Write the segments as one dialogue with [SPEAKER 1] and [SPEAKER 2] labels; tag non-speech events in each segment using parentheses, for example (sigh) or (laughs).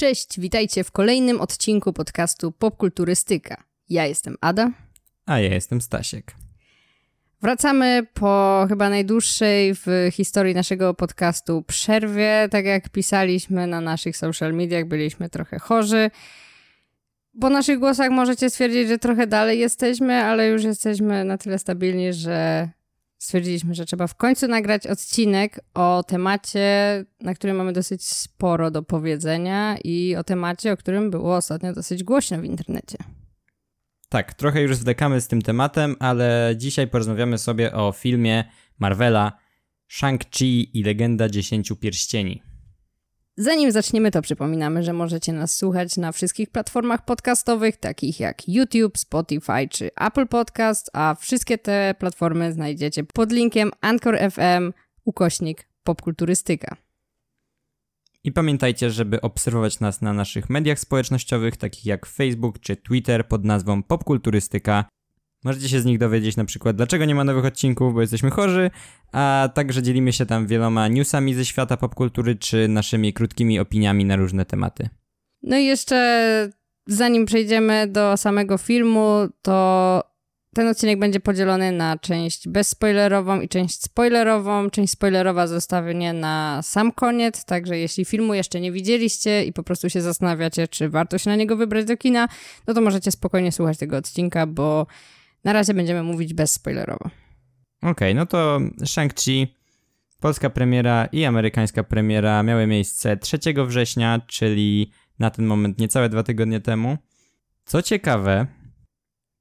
[SPEAKER 1] Cześć, witajcie w kolejnym odcinku podcastu Popkulturystyka. Ja jestem Ada.
[SPEAKER 2] A ja jestem Stasiek.
[SPEAKER 1] Wracamy po chyba najdłuższej w historii naszego podcastu przerwie. Tak jak pisaliśmy na naszych social mediach, byliśmy trochę chorzy. Po naszych głosach możecie stwierdzić, że trochę dalej jesteśmy, ale już jesteśmy na tyle stabilni, że stwierdziliśmy, że trzeba w końcu nagrać odcinek o temacie, na którym mamy dosyć sporo do powiedzenia i o temacie, o którym było ostatnio dosyć głośno w internecie.
[SPEAKER 2] Tak, trochę już zdekamy z tym tematem, ale dzisiaj porozmawiamy sobie o filmie Marvela Shang-Chi i Legenda Dziesięciu Pierścieni.
[SPEAKER 1] Zanim zaczniemy, to przypominamy, że możecie nas słuchać na wszystkich platformach podcastowych, takich jak YouTube, Spotify czy Apple Podcast, a wszystkie te platformy znajdziecie pod linkiem Anchor FM ukośnik popkulturystyka.
[SPEAKER 2] I pamiętajcie, żeby obserwować nas na naszych mediach społecznościowych, takich jak Facebook czy Twitter pod nazwą Popkulturystyka. Możecie się z nich dowiedzieć na przykład, dlaczego nie ma nowych odcinków, bo jesteśmy chorzy, a także dzielimy się tam wieloma newsami ze świata popkultury czy naszymi krótkimi opiniami na różne tematy.
[SPEAKER 1] No i jeszcze zanim przejdziemy do samego filmu, to ten odcinek będzie podzielony na część bezspoilerową i część spoilerową. Część spoilerowa zostawię na sam koniec, także jeśli filmu jeszcze nie widzieliście i po prostu się zastanawiacie, czy warto się na niego wybrać do kina, no to możecie spokojnie słuchać tego odcinka, bo na razie będziemy mówić bezspoilerowo.
[SPEAKER 2] Okej, okay, no to Shang-Chi, polska premiera i amerykańska premiera miały miejsce 3 września, czyli na ten moment niecałe dwa tygodnie temu. Co ciekawe,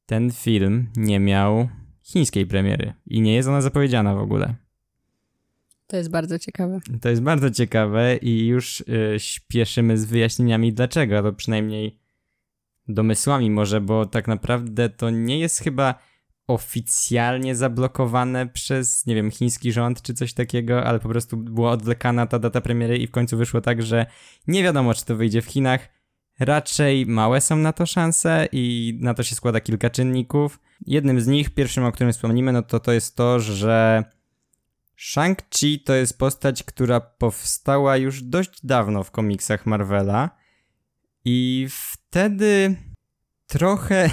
[SPEAKER 2] ten film nie miał chińskiej premiery i nie jest ona zapowiedziana w ogóle.
[SPEAKER 1] To jest bardzo ciekawe.
[SPEAKER 2] To jest bardzo ciekawe i już y, śpieszymy z wyjaśnieniami dlaczego, to przynajmniej domysłami może, bo tak naprawdę to nie jest chyba oficjalnie zablokowane przez, nie wiem, chiński rząd czy coś takiego, ale po prostu była odwlekana ta data premiery i w końcu wyszło tak, że nie wiadomo, czy to wyjdzie w Chinach. Raczej małe są na to szanse i na to się składa kilka czynników. Jednym z nich, pierwszym, o którym wspomnimy, no to to jest to, że Shang-Chi to jest postać, która powstała już dość dawno w komiksach Marvela i wtedy trochę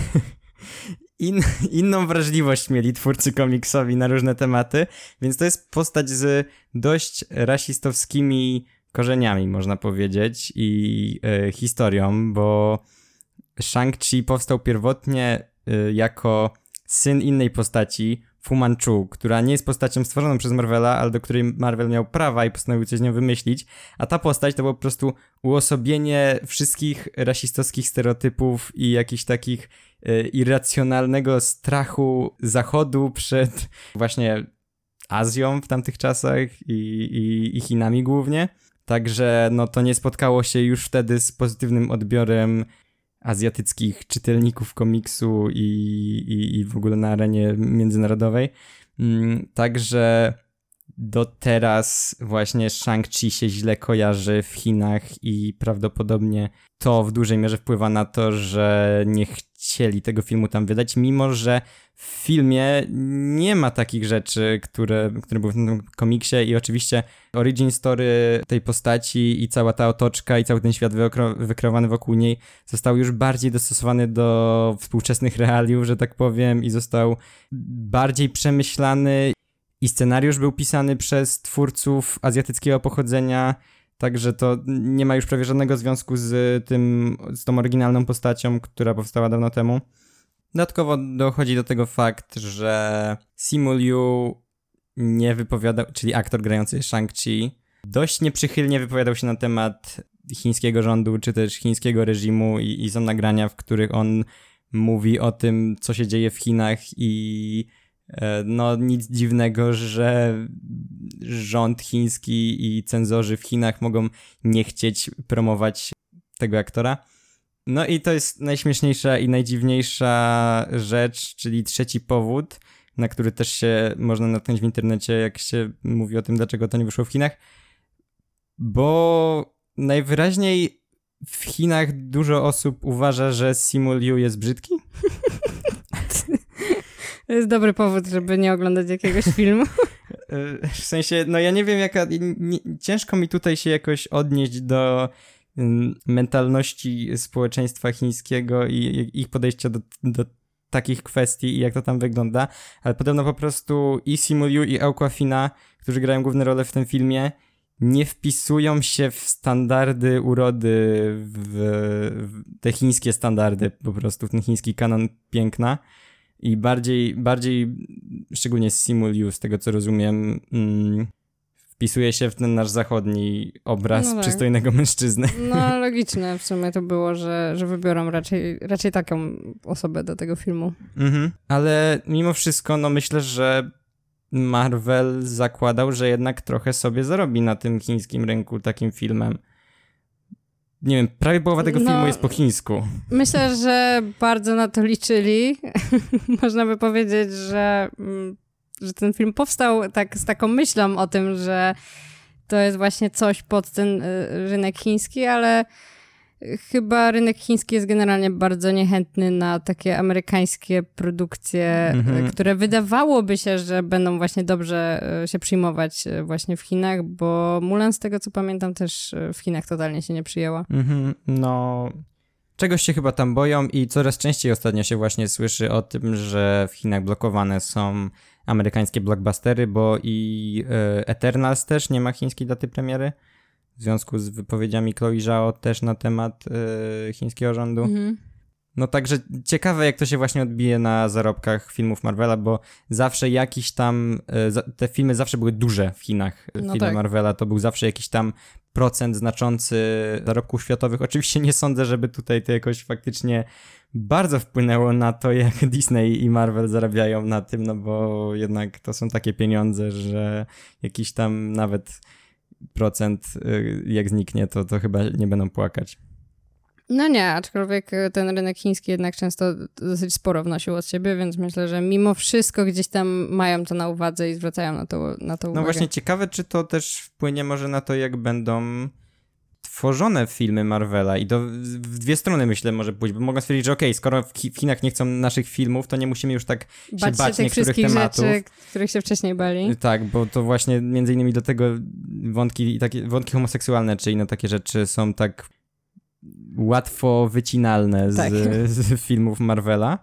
[SPEAKER 2] (laughs) in, inną wrażliwość mieli twórcy komiksowi na różne tematy, więc to jest postać z dość rasistowskimi korzeniami, można powiedzieć, i e, historią, bo Shang-Chi powstał pierwotnie e, jako syn innej postaci, Fu Manchu, która nie jest postacią stworzoną przez Marvela, ale do której Marvel miał prawa i postanowił coś z nią wymyślić, a ta postać to było po prostu uosobienie wszystkich rasistowskich stereotypów i jakichś takich e, irracjonalnego strachu Zachodu przed (laughs) właśnie Azją w tamtych czasach i, i, i Chinami głównie. Także no to nie spotkało się już wtedy z pozytywnym odbiorem azjatyckich czytelników komiksu i, i, i w ogóle na arenie międzynarodowej. Mm, także do teraz właśnie Shang-Chi się źle kojarzy w Chinach i prawdopodobnie to w dużej mierze wpływa na to, że nie chcieli tego filmu tam wydać, mimo że w filmie nie ma takich rzeczy, które, które były w tym komiksie i oczywiście origin story tej postaci i cała ta otoczka i cały ten świat wykreowany wokół niej został już bardziej dostosowany do współczesnych realiów, że tak powiem i został bardziej przemyślany i scenariusz był pisany przez twórców azjatyckiego pochodzenia, także to nie ma już prawie żadnego związku z tym, z tą oryginalną postacią, która powstała dawno temu. Dodatkowo dochodzi do tego fakt, że Simu Liu nie wypowiadał, czyli aktor grający Shang-Chi, dość nieprzychylnie wypowiadał się na temat chińskiego rządu, czy też chińskiego reżimu i, i są nagrania, w których on mówi o tym, co się dzieje w Chinach i no nic dziwnego, że rząd chiński i cenzorzy w Chinach mogą nie chcieć promować tego aktora. No i to jest najśmieszniejsza i najdziwniejsza rzecz, czyli trzeci powód, na który też się można natknąć w internecie, jak się mówi o tym, dlaczego to nie wyszło w Chinach. Bo najwyraźniej w Chinach dużo osób uważa, że Simu Liu jest brzydki. (laughs)
[SPEAKER 1] To jest dobry powód, żeby nie oglądać jakiegoś (laughs) filmu.
[SPEAKER 2] W sensie, no ja nie wiem jaka, nie, ciężko mi tutaj się jakoś odnieść do mentalności społeczeństwa chińskiego i ich podejścia do, do takich kwestii i jak to tam wygląda, ale podobno po prostu i Simu Liu i Aquafina, którzy grają główne role w tym filmie, nie wpisują się w standardy urody, w, w te chińskie standardy, po prostu w ten chiński kanon piękna. I bardziej, bardziej szczególnie Simu Liu, z tego co rozumiem, mm, wpisuje się w ten nasz zachodni obraz no tak. przystojnego mężczyzny.
[SPEAKER 1] No (laughs) logiczne w sumie to było, że, że wybiorą raczej, raczej taką osobę do tego filmu.
[SPEAKER 2] Mhm. Ale mimo wszystko, no myślę, że Marvel zakładał, że jednak trochę sobie zarobi na tym chińskim rynku takim filmem. Nie wiem, prawie połowa tego no, filmu jest po chińsku.
[SPEAKER 1] Myślę, że bardzo na to liczyli. (laughs) Można by powiedzieć, że mm, że ten film powstał tak z taką myślą o tym, że to jest właśnie coś pod ten y, rynek chiński, ale chyba rynek chiński jest generalnie bardzo niechętny na takie amerykańskie produkcje, mhm. które wydawałoby się, że będą właśnie dobrze y, się przyjmować y, właśnie w Chinach, bo Mulan z tego co pamiętam też w Chinach totalnie się nie przyjęła.
[SPEAKER 2] Mhm. No, czegoś się chyba tam boją i coraz częściej ostatnio się właśnie słyszy o tym, że w Chinach blokowane są amerykańskie blockbustery, bo i e, Eternals też nie ma chińskiej daty premiery. W związku z wypowiedziami Chloe Zhao też na temat e, chińskiego rządu. Mhm. No także ciekawe, jak to się właśnie odbije na zarobkach filmów Marvela, bo zawsze jakiś tam, e, te filmy zawsze były duże w Chinach, no filmy tak. Marvela, to był zawsze jakiś tam procent znaczący zarobków światowych. Oczywiście nie sądzę, żeby tutaj to jakoś faktycznie bardzo wpłynęło na to, jak (laughs) Disney i Marvel zarabiają na tym, no bo jednak to są takie pieniądze, że jakiś tam nawet procent y, jak zniknie, to, to chyba nie będą płakać.
[SPEAKER 1] No nie, aczkolwiek ten rynek chiński jednak często dosyć sporo wnosił od siebie, więc myślę, że mimo wszystko gdzieś tam mają to na uwadze i zwracają na to, na to
[SPEAKER 2] no
[SPEAKER 1] uwagę.
[SPEAKER 2] No właśnie ciekawe, czy to też wpłynie może na to, jak będą tworzone filmy Marvela i to w dwie strony myślę może pójść, bo mogą stwierdzić, że okej, okay, skoro w Chinach nie chcą naszych filmów, to nie musimy już tak bać się bać się niektórych tematów.
[SPEAKER 1] Rzeczy, których się wcześniej bali.
[SPEAKER 2] Tak, bo to właśnie między innymi do tego wątki, takie, wątki homoseksualne, czy inne takie rzeczy są tak łatwo wycinalne z, tak. (laughs) z filmów Marvela.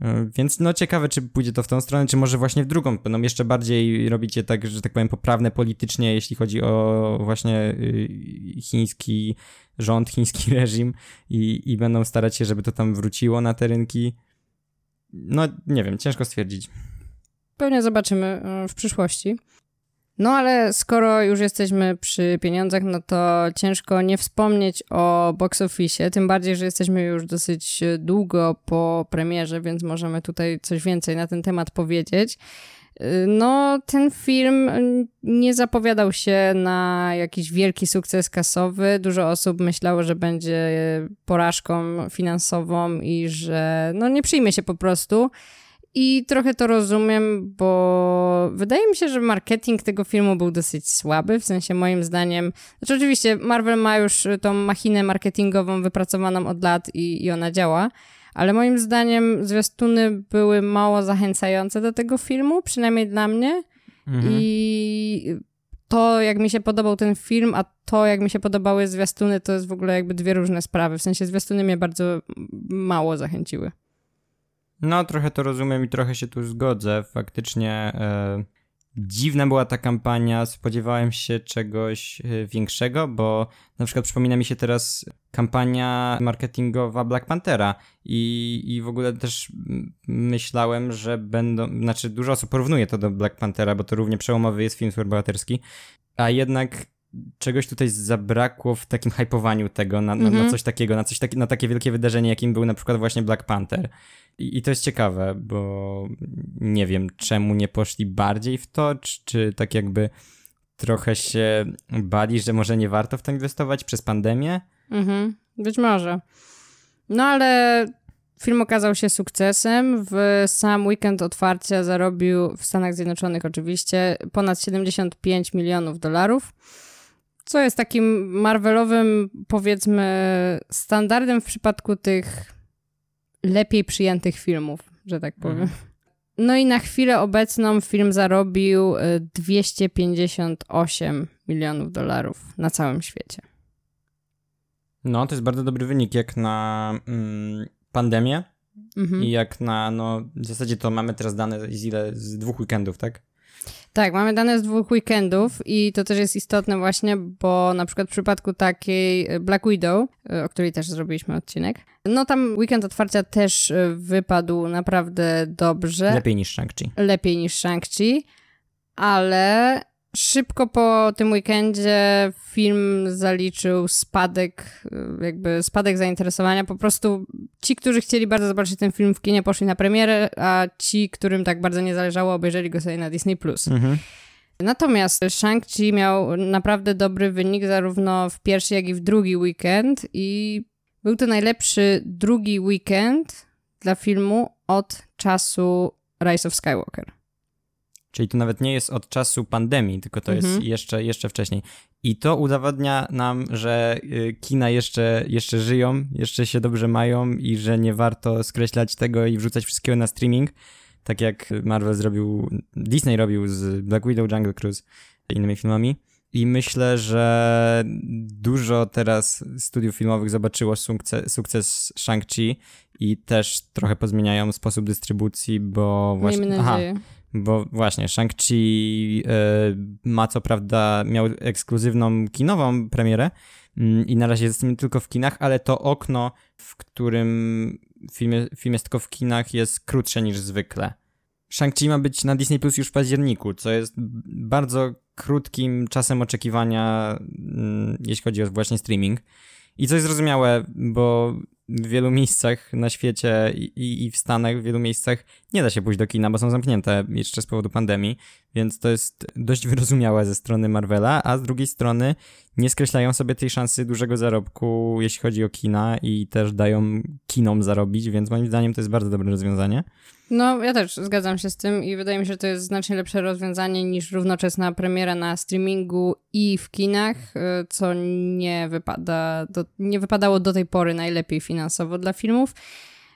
[SPEAKER 2] E, więc no ciekawe, czy pójdzie to w tą stronę, czy może właśnie w drugą. Będą jeszcze bardziej robicie tak, że tak powiem, poprawne politycznie, jeśli chodzi o właśnie y, chiński rząd, chiński (laughs) reżim i, i będą starać się, żeby to tam wróciło na te rynki. No nie wiem, ciężko stwierdzić.
[SPEAKER 1] Pewnie zobaczymy e, w przyszłości. No ale skoro już jesteśmy przy pieniądzach, no to ciężko nie wspomnieć o box office, tym bardziej, że jesteśmy już dosyć długo po premierze, więc możemy tutaj coś więcej na ten temat powiedzieć. No, ten film nie zapowiadał się na jakiś wielki sukces kasowy. Dużo osób myślało, że będzie porażką finansową i że no nie przyjmie się po prostu. I trochę to rozumiem, bo wydaje mi się, że marketing tego filmu był dosyć słaby, w sensie moim zdaniem. Znaczy, oczywiście, Marvel ma już tą machinę marketingową wypracowaną od lat i, i ona działa, ale moim zdaniem zwiastuny były mało zachęcające do tego filmu, przynajmniej dla mnie. Mhm. I to, jak mi się podobał ten film, a to, jak mi się podobały zwiastuny, to jest w ogóle jakby dwie różne sprawy. W sensie zwiastuny mnie bardzo mało zachęciły.
[SPEAKER 2] No, trochę to rozumiem i trochę się tu zgodzę. Faktycznie e, dziwna była ta kampania. Spodziewałem się czegoś e, większego, bo na przykład przypomina mi się teraz kampania marketingowa Black Panthera i, i w ogóle też myślałem, że będą, znaczy dużo osób porównuje to do Black Panthera, bo to równie przełomowy jest film superbohaterski, a jednak czegoś tutaj zabrakło w takim hypowaniu tego na, na, na mhm. coś takiego, na coś taki, na takie wielkie wydarzenie, jakim był na przykład właśnie Black Panther. I, I, to jest ciekawe, bo nie wiem, czemu nie poszli bardziej w to, czy, czy tak jakby trochę się bali, że może nie warto w to inwestować przez pandemię?
[SPEAKER 1] Mhm, być może. No ale film okazał się sukcesem. W sam weekend otwarcia zarobił w Stanach Zjednoczonych oczywiście ponad 75 milionów dolarów co jest takim Marvelowym, powiedzmy, standardem w przypadku tych lepiej przyjętych filmów, że tak powiem. Mhm. No i na chwilę obecną film zarobił 258 y, milionów dolarów na całym świecie.
[SPEAKER 2] No, to jest bardzo dobry wynik jak na mm, pandemię mhm. i jak na, no, w zasadzie to mamy teraz dane z ile, z dwóch weekendów, tak?
[SPEAKER 1] Tak, mamy dane z dwóch weekendów i to też jest istotne właśnie, bo na przykład w przypadku takiej e, Black Widow, e, o której też zrobiliśmy odcinek, no tam weekend otwarcia też e, wypadł naprawdę dobrze.
[SPEAKER 2] Lepiej niż Shang-Chi.
[SPEAKER 1] Lepiej niż Shang-Chi, ale Szybko po tym weekendzie film zaliczył spadek, jakby spadek zainteresowania. Po prostu ci, którzy chcieli bardzo zobaczyć ten film w kinie, poszli na premierę, a ci, którym tak bardzo nie zależało, obejrzeli go sobie na Disney+. Mhm. Natomiast Shang-Chi miał naprawdę dobry wynik zarówno w pierwszy, jak i w drugi weekend i był to najlepszy drugi weekend dla filmu od czasu Rise of Skywalker.
[SPEAKER 2] Czyli to nawet nie jest od czasu pandemii, tylko to mhm. jest jeszcze, jeszcze wcześniej. I to udowadnia nam, że y, kina jeszcze, jeszcze żyją, jeszcze się dobrze mają i że nie warto skreślać tego i wrzucać wszystkiego na streaming, tak jak Marvel zrobił, Disney robił z Black Widow, Jungle Cruise i innymi filmami. I myślę, że dużo teraz studiów filmowych zobaczyło sukces, sukces Shang-Chi i też trochę pozmieniają sposób dystrybucji, bo
[SPEAKER 1] właśnie... Miejmy nadzieję. Aha,
[SPEAKER 2] bo właśnie Shang-Chi e, ma co prawda, miał ekskluzywną kinową premierę mm, i na razie jest tylko w kinach, ale to okno, w którym film, film jest tylko w kinach jest krótsze niż zwykle. Shang-Chi ma być na Disney Plus już w październiku, co jest bardzo krótkim czasem oczekiwania, mm, jeśli chodzi o właśnie streaming. I co jest zrozumiałe, bo w wielu miejscach na świecie i, i, w Stanach, w wielu miejscach nie da się pójść do kina, bo są zamknięte jeszcze z powodu pandemii, więc to jest dość (laughs) wyrozumiałe ze strony Marvela, a z drugiej strony nie skreślają sobie tej szansy dużego zarobku, jeśli chodzi o kina i też dają kinom zarobić, więc moim zdaniem to jest bardzo dobre rozwiązanie.
[SPEAKER 1] No, ja też zgadzam się z tym i wydaje mi się, że to jest znacznie lepsze rozwiązanie niż równoczesna premiera na streamingu i w kinach, y, co nie wypada, do, nie wypadało do tej pory najlepiej finansowo dla filmów.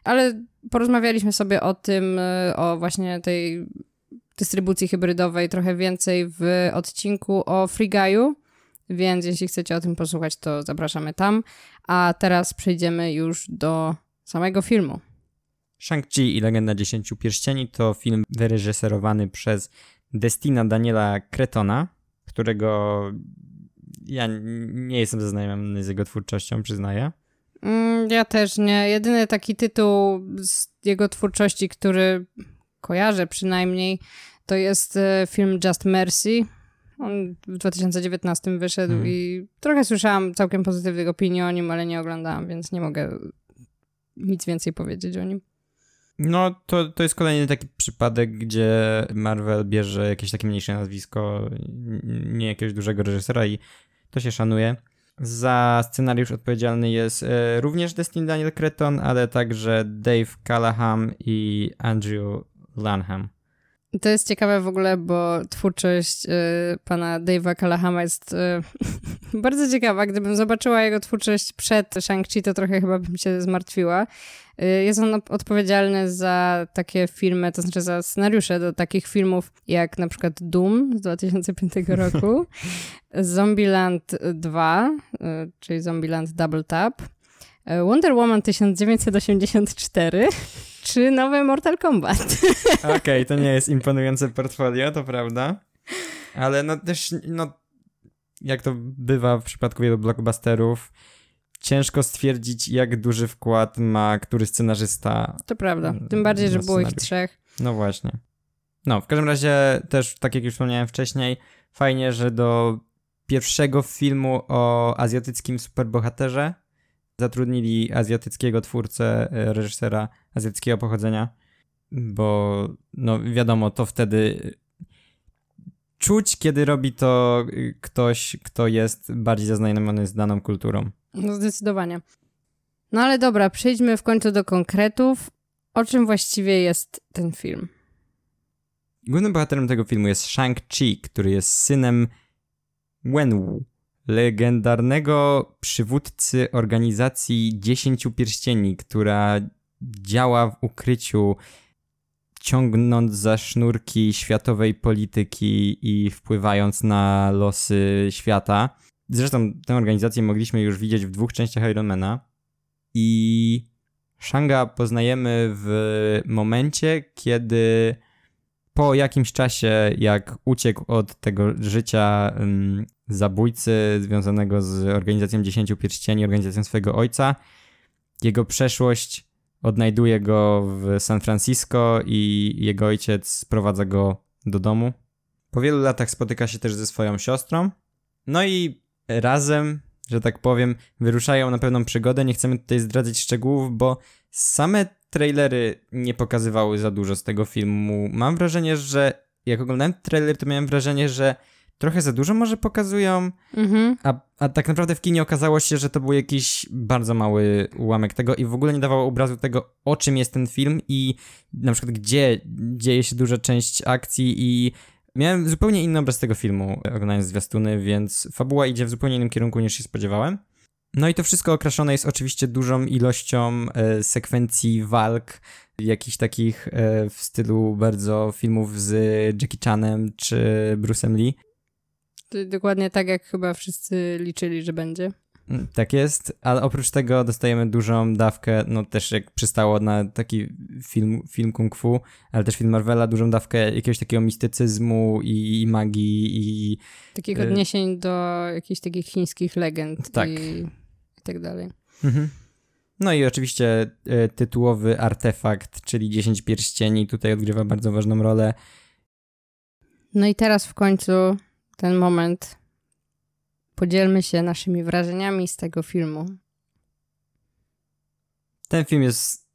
[SPEAKER 1] Ale porozmawialiśmy sobie o tym, y, o właśnie tej dystrybucji hybrydowej trochę więcej w odcinku o Free Guy'u, więc jeśli chcecie o tym posłuchać, to zapraszamy tam. A teraz przejdziemy już do samego filmu.
[SPEAKER 2] Shang-Chi i Legenda Dziesięciu Pierścieni to film wyreżyserowany przez Destina Daniela Cretona, którego ja nie jestem zaznajomiony z jego twórczością, przyznaję.
[SPEAKER 1] Mm, ja też nie. Jedyny taki tytuł z jego twórczości, który kojarzę przynajmniej, to jest e, film Just Mercy. On w 2019 wyszedł hmm. i trochę słyszałam całkiem pozytywnych opinii o nim, ale nie oglądałam, więc nie mogę nic więcej powiedzieć o nim.
[SPEAKER 2] No, to, to jest kolejny taki przypadek, gdzie Marvel bierze jakieś takie mniejsze nazwisko, nie jakiegoś dużego reżysera i to się szanuje. Za scenariusz odpowiedzialny jest e, również Destin Daniel Creton, ale także Dave Callahan i Andrew Lanham.
[SPEAKER 1] To jest ciekawe w ogóle, bo twórczość y, pana Dave'a Callahama jest y, (laughs) bardzo ciekawa. Gdybym zobaczyła jego twórczość przed Shang-Chi, to trochę chyba bym się zmartwiła. Y, jest on odpowiedzialny za takie filmy, to znaczy za scenariusze do takich filmów jak na przykład Doom z 2005 (laughs) roku, Zombieland 2, y, czyli Zombieland Double Tap, y, Wonder Woman 1984 (laughs) czy nowe Mortal Kombat. (laughs)
[SPEAKER 2] Okej, okay, to nie jest imponujące portfolio, to prawda. Ale no też, no, jak to bywa w przypadku wielu blockbusterów, ciężko stwierdzić, jak duży wkład ma który scenarzysta.
[SPEAKER 1] To prawda. Tym bardziej, że było ich trzech.
[SPEAKER 2] No właśnie. No, w każdym razie też, tak jak już wspomniałem wcześniej, fajnie, że do pierwszego filmu o azjatyckim superbohaterze zatrudnili azjatyckiego twórcę, e, reżysera azjatyckiego pochodzenia, bo no wiadomo, to wtedy czuć, kiedy robi to ktoś, kto jest bardziej zaznajomiony z daną kulturą.
[SPEAKER 1] No zdecydowanie. No ale dobra, przejdźmy w końcu do konkretów. O czym właściwie jest ten film?
[SPEAKER 2] Głównym bohaterem tego filmu jest Shang-Chi, który jest synem Wenwu, legendarnego przywódcy organizacji Dziesięciu Pierścieni, która działa w ukryciu, ciągnąc za sznurki światowej polityki i wpływając na losy świata. Zresztą tę organizację mogliśmy już widzieć w dwóch częściach Ironmana i Shanga poznajemy w momencie, kiedy po jakimś czasie, jak uciekł od tego życia um, zabójcy związanego z organizacją Dziesięciu Pierścieni, organizacją swojego ojca, jego przeszłość odnajduje go w San Francisco i jego ojciec sprowadza go do domu. Po wielu latach spotyka się też ze swoją siostrą. No i razem, że tak powiem, wyruszają na pewną przygodę. Nie chcemy tutaj zdradzać szczegółów, bo same trailery nie pokazywały za dużo z tego filmu. Mam wrażenie, że jak oglądałem trailer, to miałem wrażenie, że trochę za dużo może pokazują, mhm. a, a tak naprawdę w kinie okazało się, że to był jakiś bardzo mały ułamek tego i w ogóle nie dawało obrazu tego, o czym jest ten film i na przykład gdzie dzieje się duża część akcji i miałem zupełnie inny obraz tego filmu, oglądając zwiastuny, więc fabuła idzie w zupełnie innym kierunku niż się spodziewałem. No i to wszystko okraszone jest oczywiście dużą ilością e, sekwencji walk, jakichś takich e, w stylu bardzo filmów z Jackie Chanem czy Bruce'em Lee.
[SPEAKER 1] Dokładnie tak, jak chyba wszyscy liczyli, że będzie.
[SPEAKER 2] Mm, tak jest, ale oprócz tego dostajemy dużą dawkę, no też jak przystało na taki film, film kung fu, ale też film Marvela, dużą dawkę jakiegoś takiego mistycyzmu i, i magii i...
[SPEAKER 1] Takich y, odniesień do jakichś takich chińskich legend tak. i, i tak dalej. Mhm.
[SPEAKER 2] No i oczywiście y, tytułowy artefakt, czyli 10 pierścieni tutaj odgrywa bardzo ważną rolę.
[SPEAKER 1] No i teraz w końcu ten moment podzielmy się naszymi wrażeniami z tego filmu.
[SPEAKER 2] Ten film jest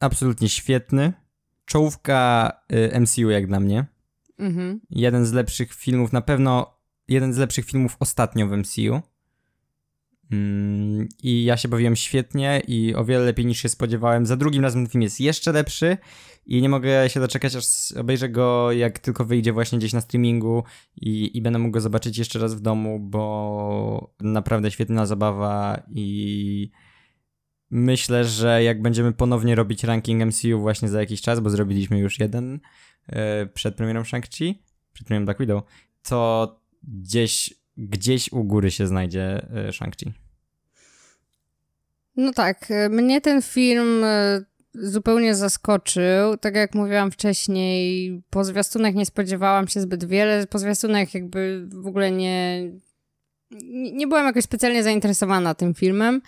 [SPEAKER 2] absolutnie świetny. Czołówka y, MCU jak dla mnie. Mhm. Jeden z lepszych filmów, na pewno jeden z lepszych filmów ostatnio w MCU. Mm, I ja się bawiłem świetnie i o wiele lepiej niż się spodziewałem. Za drugim razem ten film jest jeszcze lepszy i nie mogę się doczekać, aż obejrzę go jak tylko wyjdzie właśnie gdzieś na streamingu i, i będę mógł go zobaczyć jeszcze raz w domu, bo naprawdę świetna zabawa i myślę, że jak będziemy ponownie robić ranking MCU właśnie za jakiś czas, bo zrobiliśmy już jeden yy, przed premierą Shang-Chi, przed premierą Black Widow, to gdzieś gdzieś u góry się znajdzie e, Shang-Chi.
[SPEAKER 1] No tak, e, mnie ten film e, zupełnie zaskoczył. Tak jak mówiłam wcześniej, po zwiastunach nie spodziewałam się zbyt wiele. Po zwiastunach jakby w ogóle nie, nie byłam jakoś specjalnie zainteresowana tym filmem.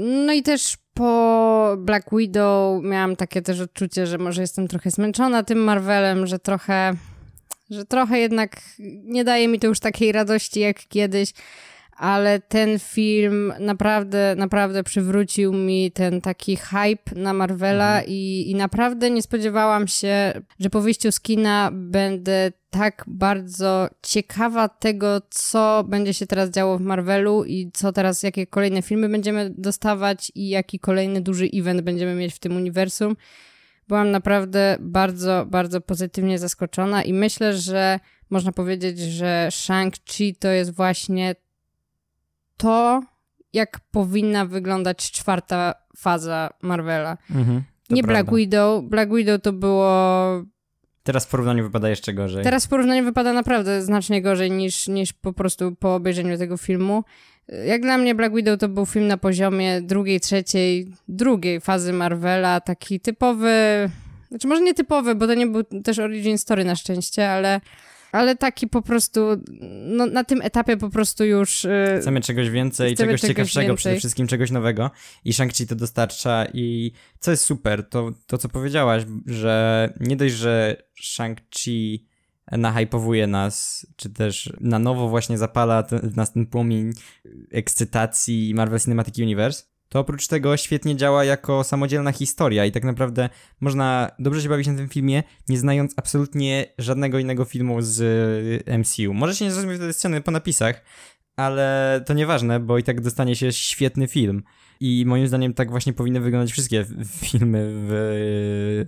[SPEAKER 1] No i też po Black Widow miałam takie też odczucie, że może jestem trochę zmęczona tym Marvelem, że trochę że trochę jednak nie daje mi to już takiej radości jak kiedyś, ale ten film naprawdę, naprawdę przywrócił mi ten taki hype na Marvela mhm. i, i naprawdę nie spodziewałam się, że po wyjściu z kina będę tak bardzo ciekawa tego, co będzie się teraz działo w Marvelu i co teraz, jakie kolejne filmy będziemy dostawać i jaki kolejny duży event będziemy mieć w tym uniwersum byłam naprawdę bardzo, bardzo pozytywnie zaskoczona i myślę, że można powiedzieć, że Shang-Chi to jest właśnie to, jak powinna wyglądać czwarta faza Marvela. Mhm, Nie prawda. Black Widow. Black Widow to było
[SPEAKER 2] Teraz w porównaniu wypada jeszcze gorzej.
[SPEAKER 1] Teraz w porównaniu wypada naprawdę znacznie gorzej niż, niż po prostu po obejrzeniu tego filmu. Jak dla mnie Black Widow to był film na poziomie drugiej, trzeciej, drugiej fazy Marvela, taki typowy, znaczy może nie typowy, bo to nie był też origin story na szczęście, ale ale taki po prostu, no, na tym etapie po prostu już...
[SPEAKER 2] Yy, chcemy czegoś więcej, chcemy czegoś, czegoś ciekawszego, więcej. przede wszystkim czegoś nowego i Shang-Chi to dostarcza i co jest super, to, to co powiedziałaś, że nie dość, że Shang-Chi nahypowuje nas, czy też na nowo właśnie zapala nas ten płomień ekscytacji Marvel Cinematic Universe, to oprócz tego świetnie działa jako samodzielna historia i tak naprawdę można dobrze się bawić na tym filmie, nie znając absolutnie żadnego innego filmu z MCU. Może się nie zrozumieć te sceny po napisach, ale to nieważne, bo i tak dostanie się świetny film. I moim zdaniem tak właśnie powinny wyglądać wszystkie filmy w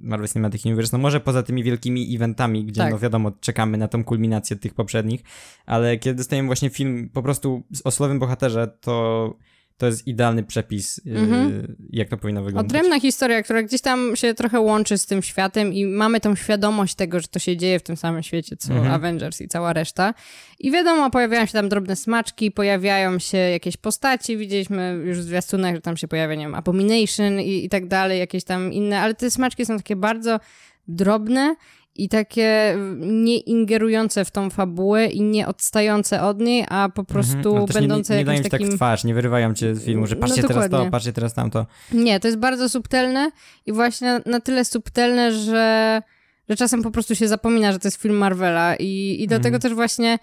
[SPEAKER 2] Marvel Cinematic Universe. No może poza tymi wielkimi eventami, gdzie tak. no wiadomo, czekamy na tą kulminację tych poprzednich, ale kiedy dostajemy właśnie film po prostu o slowym bohaterze, to to jest idealny przepis, mhm. jak to powinno wyglądać.
[SPEAKER 1] Odrębna historia, która gdzieś tam się trochę łączy z tym światem i mamy tą świadomość tego, że to się dzieje w tym samym świecie, co mhm. Avengers i cała reszta. I wiadomo, pojawiają się tam drobne smaczki, pojawiają się jakieś postaci, widzieliśmy już w zwiastunach, że tam się pojawia, nie wiem, Abomination i, i tak dalej, jakieś tam inne, ale te smaczki są takie bardzo drobne i takie nie ingerujące w tą fabułę i nie odstające od niej, a po mhm. prostu mhm, będące
[SPEAKER 2] nie, nie, nie ci
[SPEAKER 1] tak takim...
[SPEAKER 2] tak twarz, nie wyrywają cię z filmu, że patrzcie no, teraz to, patrzcie teraz tamto.
[SPEAKER 1] Nie, to jest bardzo subtelne i właśnie na, na tyle subtelne, że, że czasem po prostu się zapomina, że to jest film Marvela i, i do mhm. też właśnie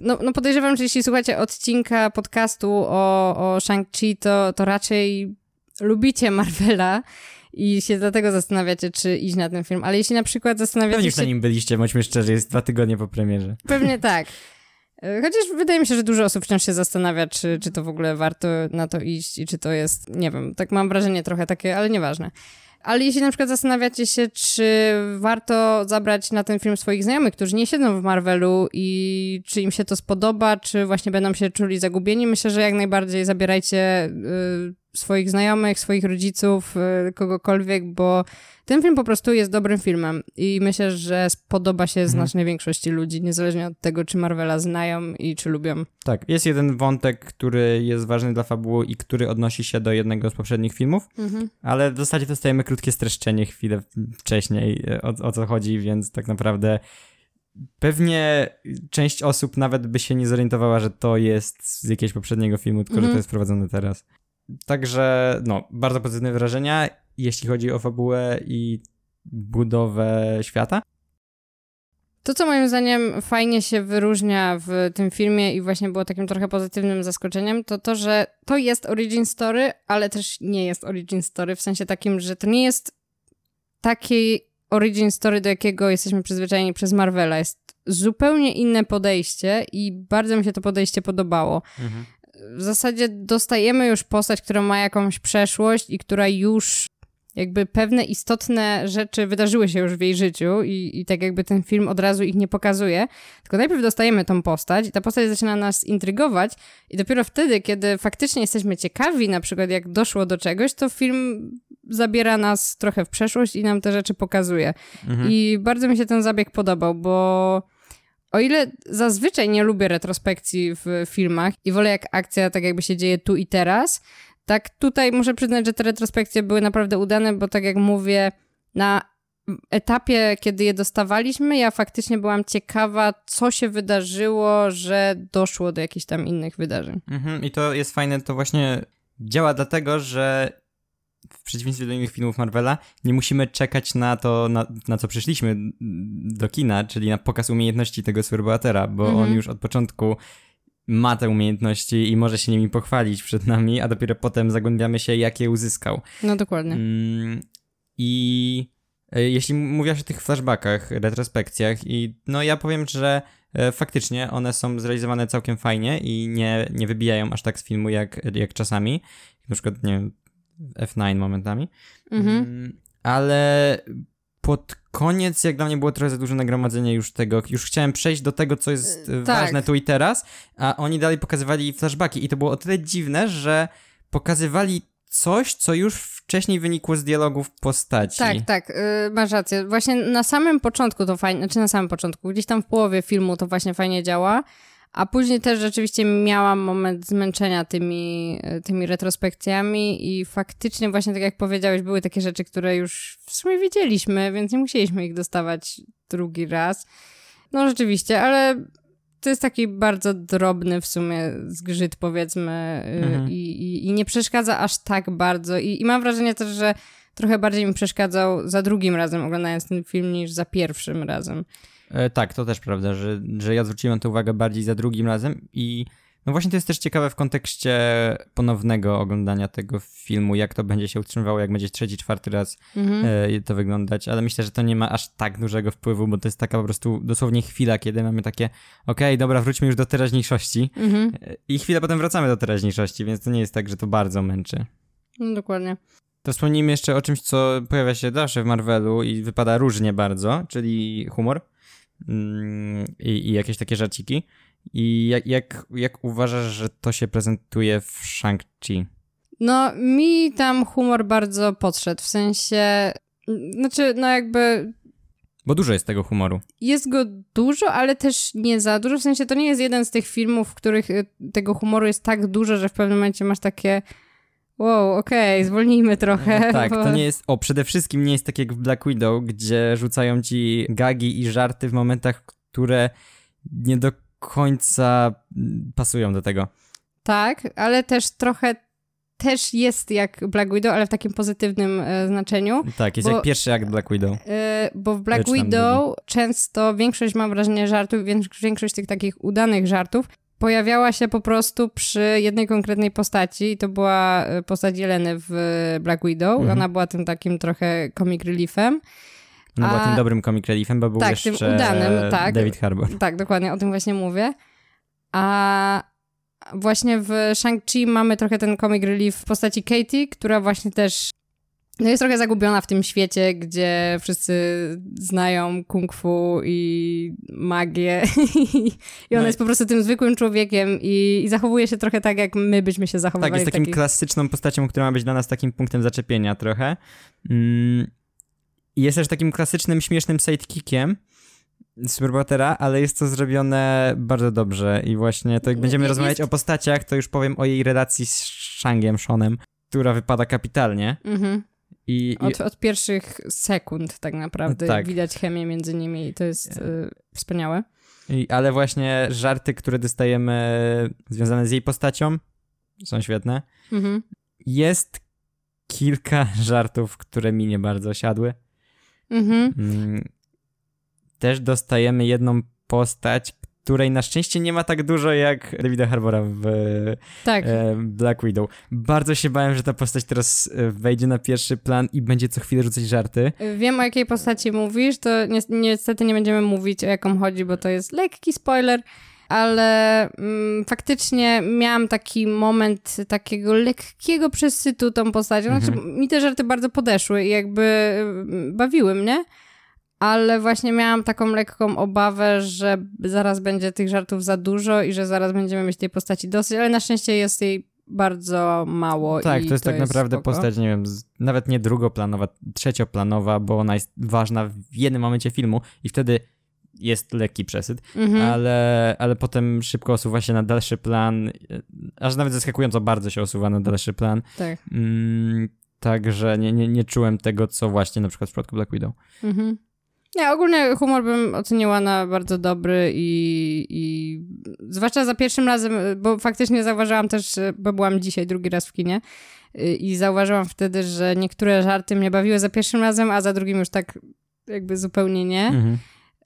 [SPEAKER 1] no, no podejrzewam, że jeśli słuchacie odcinka podcastu o, o Shang-Chi, to, to raczej lubicie Marvela i się dlatego zastanawiacie, czy iść na ten film. Ale jeśli na przykład zastanawiacie
[SPEAKER 2] Pewnie
[SPEAKER 1] się...
[SPEAKER 2] na nim byliście, bądźmy szczerzy, jest dwa tygodnie po premierze.
[SPEAKER 1] Pewnie (laughs) tak. Chociaż wydaje mi się, że dużo osób wciąż się zastanawia, czy, czy to w ogóle warto na to iść i czy to jest, nie wiem, tak mam wrażenie trochę takie, ale nieważne. Ale jeśli na przykład zastanawiacie się, czy warto zabrać na ten film swoich znajomych, którzy nie siedzą w Marvelu i czy im się to spodoba, czy właśnie będą się czuli zagubieni, myślę, że jak najbardziej zabierajcie y, swoich znajomych, swoich rodziców, y, kogokolwiek, bo ten film po prostu jest dobrym filmem i myślę, że spodoba się mhm. znacznej większości ludzi, niezależnie od tego, czy Marvela znają i czy lubią.
[SPEAKER 2] Tak, jest jeden wątek, który jest ważny dla fabuły i który odnosi się do jednego z poprzednich filmów, mhm. ale w zasadzie dostajemy krótkie streszczenie chwilę wcześniej, e, o, o co chodzi, więc tak naprawdę pewnie część osób nawet by się nie zorientowała, że to jest z jakiegoś poprzedniego filmu, tylko że to mhm. jest prowadzone teraz. Także, no, bardzo pozytywne wrażenia, jeśli chodzi o fabułę i budowę świata.
[SPEAKER 1] To, co moim zdaniem fajnie się wyróżnia w tym filmie i właśnie było takim trochę pozytywnym zaskoczeniem, to to, że to jest origin story, ale też nie jest origin story, w sensie takim, że to nie jest taki origin story, do jakiego jesteśmy przyzwyczajeni przez Marvela. Jest zupełnie inne podejście i bardzo mi się to podejście podobało. Mhm w zasadzie dostajemy już postać, która ma jakąś przeszłość i która już jakby pewne istotne rzeczy wydarzyły się już w jej życiu i, i tak jakby ten film od razu ich nie pokazuje, tylko najpierw dostajemy tą postać i ta postać zaczyna nas intrygować i dopiero wtedy, kiedy faktycznie jesteśmy ciekawi na przykład jak doszło do czegoś, to film zabiera nas trochę w przeszłość i nam te rzeczy pokazuje. Mhm. I bardzo mi się ten zabieg podobał, bo o ile zazwyczaj nie lubię retrospekcji w filmach i wolę jak akcja tak jakby się dzieje tu i teraz, tak tutaj muszę przyznać, że te retrospekcje były naprawdę udane, bo tak jak mówię, na etapie, kiedy je dostawaliśmy, ja faktycznie byłam ciekawa, co się wydarzyło, że doszło do jakichś tam innych wydarzeń.
[SPEAKER 2] Mhm, I to jest fajne, to właśnie działa dlatego, że w przeciwieństwie do innych filmów Marvela, nie musimy czekać na to, na, na co przyszliśmy do kina, czyli na pokaz umiejętności tego superbohatera, bo mhm. on już od początku ma te umiejętności i może się nimi pochwalić przed nami, a dopiero potem zagłębiamy się, jak je uzyskał.
[SPEAKER 1] No dokładnie. Mm,
[SPEAKER 2] I e, jeśli mówiłaś o tych flashbackach, retrospekcjach, i no ja powiem, że e, faktycznie one są zrealizowane całkiem fajnie i nie, nie wybijają aż tak z filmu jak, jak czasami. Na przykład, nie wiem, F9 momentami. Mhm. Mm, ale pod koniec, jak dla mnie było trochę za duże nagromadzenie już tego, już chciałem przejść do tego, co jest ważne tak. tu i teraz, a oni dalej pokazywali flashbacki i to było o tyle dziwne, że pokazywali coś, co już wcześniej wynikło z dialogów postaci.
[SPEAKER 1] Tak, tak, yy, masz rację. Właśnie na samym początku to fajnie, znaczy na samym początku, gdzieś tam w połowie filmu to właśnie fajnie działa, a później też rzeczywiście miałam moment zmęczenia tymi, tymi retrospekcjami i faktycznie właśnie tak jak powiedziałeś, były takie rzeczy, które już w sumie wiedzieliśmy, więc nie musieliśmy ich dostawać drugi raz. No rzeczywiście, ale to jest taki bardzo drobny w sumie zgrzyt powiedzmy y, mhm. i, i, i, nie przeszkadza aż tak bardzo I, i mam wrażenie też, że trochę bardziej mi przeszkadzał za drugim razem oglądając ten film niż za pierwszym razem.
[SPEAKER 2] E, tak, to też prawda, że, że ja zwróciłem tę uwagę bardziej za drugim razem i no właśnie to jest też ciekawe w kontekście ponownego oglądania tego filmu, jak to będzie się utrzymywało, jak będzie trzeci, czwarty raz mhm. e, to wyglądać, ale myślę, że to nie ma aż tak dużego wpływu, bo to jest taka po prostu dosłownie chwila, kiedy mamy takie okej, okay, dobra, wróćmy już do teraźniejszości mhm. E, i chwilę potem wracamy do teraźniejszości, więc to nie jest tak, że to bardzo męczy.
[SPEAKER 1] No, dokładnie.
[SPEAKER 2] To wspomnijmy jeszcze o czymś, co pojawia się zawsze w Marvelu i wypada różnie bardzo, czyli humor. Mm, i, i jakieś takie żarciki. I jak, jak, jak uważasz, że to się prezentuje w Shang-Chi?
[SPEAKER 1] No, mi tam humor bardzo podszedł, w sensie, znaczy, no jakby
[SPEAKER 2] Bo dużo jest tego humoru.
[SPEAKER 1] jest go dużo, ale też nie za dużo. W sensie to nie jest jeden z tych filmów, w których y, tego humoru jest tak dużo, że w pewnym momencie masz takie wow, okej, zwolnijmy trochę.
[SPEAKER 2] Tak,
[SPEAKER 1] bo...
[SPEAKER 2] to nie jest. O, przede wszystkim nie jest tak jak w Black Widow, gdzie rzucają ci gagi i żarty w momentach, które nie do końca pasują do tego.
[SPEAKER 1] Tak, ale też trochę też jest jak Black Widow, ale w takim pozytywnym e, znaczeniu.
[SPEAKER 2] Tak, jest
[SPEAKER 1] Bo-
[SPEAKER 2] jak pierwszy akt Black Widow.
[SPEAKER 1] E, bo w Black Widow często większość, mam wrażenie, żartów, większość tych takich udanych żartów pojawiała się po prostu przy jednej konkretnej postaci i to była e, postać Jeleny w Black Widow.
[SPEAKER 2] Mhm.
[SPEAKER 1] Ona była tym takim trochę comic reliefem.
[SPEAKER 2] No była
[SPEAKER 1] A-
[SPEAKER 2] tym dobrym comic reliefem, bo był
[SPEAKER 1] Tak,
[SPEAKER 2] jeszcze
[SPEAKER 1] tym udanym, tak.
[SPEAKER 2] David Harbour.
[SPEAKER 1] Tak, dokładnie, o tym właśnie mówię. A właśnie w Shang-Chi mamy trochę ten comic relief w postaci Katie, która właśnie też no jest trochę zagubiona w tym świecie, gdzie wszyscy znają kung fu i magię (laughs) i ona
[SPEAKER 2] No
[SPEAKER 1] jest po prostu tym zwykłym człowiekiem i, i zachowuje się trochę tak, jak my byśmy się zachowywali.
[SPEAKER 2] Tak, jest takim
[SPEAKER 1] takich...
[SPEAKER 2] klasyczną postacią, która ma być dla nas takim punktem zaczepienia trochę. Mm, jest też takim klasycznym, śmiesznym sidekickiem superbohatera, ale jest to zrobione bardzo dobrze i właśnie to jak będziemy
[SPEAKER 1] Jest-
[SPEAKER 2] rozmawiać o postaciach, to już powiem o jej relacji z Shangiem, Seanem, która wypada kapitalnie
[SPEAKER 1] Mhm.
[SPEAKER 2] I
[SPEAKER 1] Od, od pierwszych sekund tak naprawdę
[SPEAKER 2] Tak.
[SPEAKER 1] widać chemię między nimi i to jest y, wspaniałe.
[SPEAKER 2] I, ale właśnie żarty, które dostajemy związane z jej postacią są świetne.
[SPEAKER 1] Mhm.
[SPEAKER 2] Jest kilka (laughs) żartów, które mi nie bardzo siadły.
[SPEAKER 1] Mhm.
[SPEAKER 2] Mm, Też dostajemy jedną postać, której na szczęście nie ma tak dużo jak Davida Harbora w
[SPEAKER 1] Tak.
[SPEAKER 2] e, Black Widow. Bardzo się bałem, że ta postać teraz e, wejdzie na pierwszy plan i będzie co chwilę rzucać żarty.
[SPEAKER 1] Wiem, o jakiej postaci mówisz, to ni niestety nie będziemy mówić, o jaką chodzi, bo to jest lekki spoiler, ale mm, faktycznie miałam taki moment takiego lekkiego przesytu tą postacią. Znaczy, mi te żarty bardzo podeszły i jakby mm, bawiły mnie, ale właśnie miałam taką lekką obawę, że zaraz będzie tych żartów za dużo i że zaraz będziemy mieć tej postaci dosyć, ale na szczęście jest jej bardzo mało.
[SPEAKER 2] Tak, to jest tak naprawdę
[SPEAKER 1] spoko.
[SPEAKER 2] postać, nie wiem, nawet nie drugoplanowa, trzecioplanowa, bo ona jest ważna w jednym momencie filmu i wtedy jest lekki przesyt,
[SPEAKER 1] Mhm.
[SPEAKER 2] ale, ale potem szybko osuwa się na dalszy plan, e, aż nawet zaskakująco bardzo się osuwa na dalszy plan.
[SPEAKER 1] Tak.
[SPEAKER 2] Mm, także nie, nie, nie czułem tego, co właśnie na przykład w przypadku Black Widow.
[SPEAKER 1] Mhm. Nie, ogólnie humor bym oceniła na bardzo dobry i, i zwłaszcza za pierwszym razem, bo faktycznie zauważyłam też, bo byłam dzisiaj drugi raz w kinie y, i zauważyłam wtedy, że niektóre żarty mnie bawiły za pierwszym razem, a za drugim już tak jakby zupełnie nie.
[SPEAKER 2] Mhm.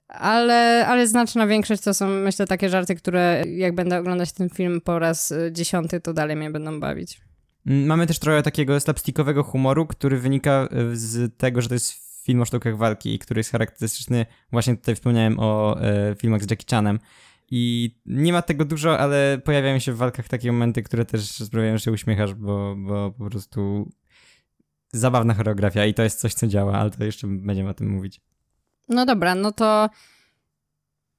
[SPEAKER 1] Ale, ale znaczna większość to są myślę takie żarty, które jak będę oglądać ten film po raz y, dziesiąty, to dalej mnie będą bawić.
[SPEAKER 2] Mm, Mamy też trochę takiego slapstickowego humoru, który wynika e, z tego, że to jest film o sztukach walki, który jest charakterystyczny. Właśnie tutaj wspomniałem o e, filmach z Jackie Chanem. I nie ma tego dużo, ale pojawiają się w walkach takie momenty, które też sprawiają, że się uśmiechasz, bo, bo po prostu zabawna choreografia i to jest coś, co działa, ale to jeszcze będziemy o tym mówić.
[SPEAKER 1] No dobra, no to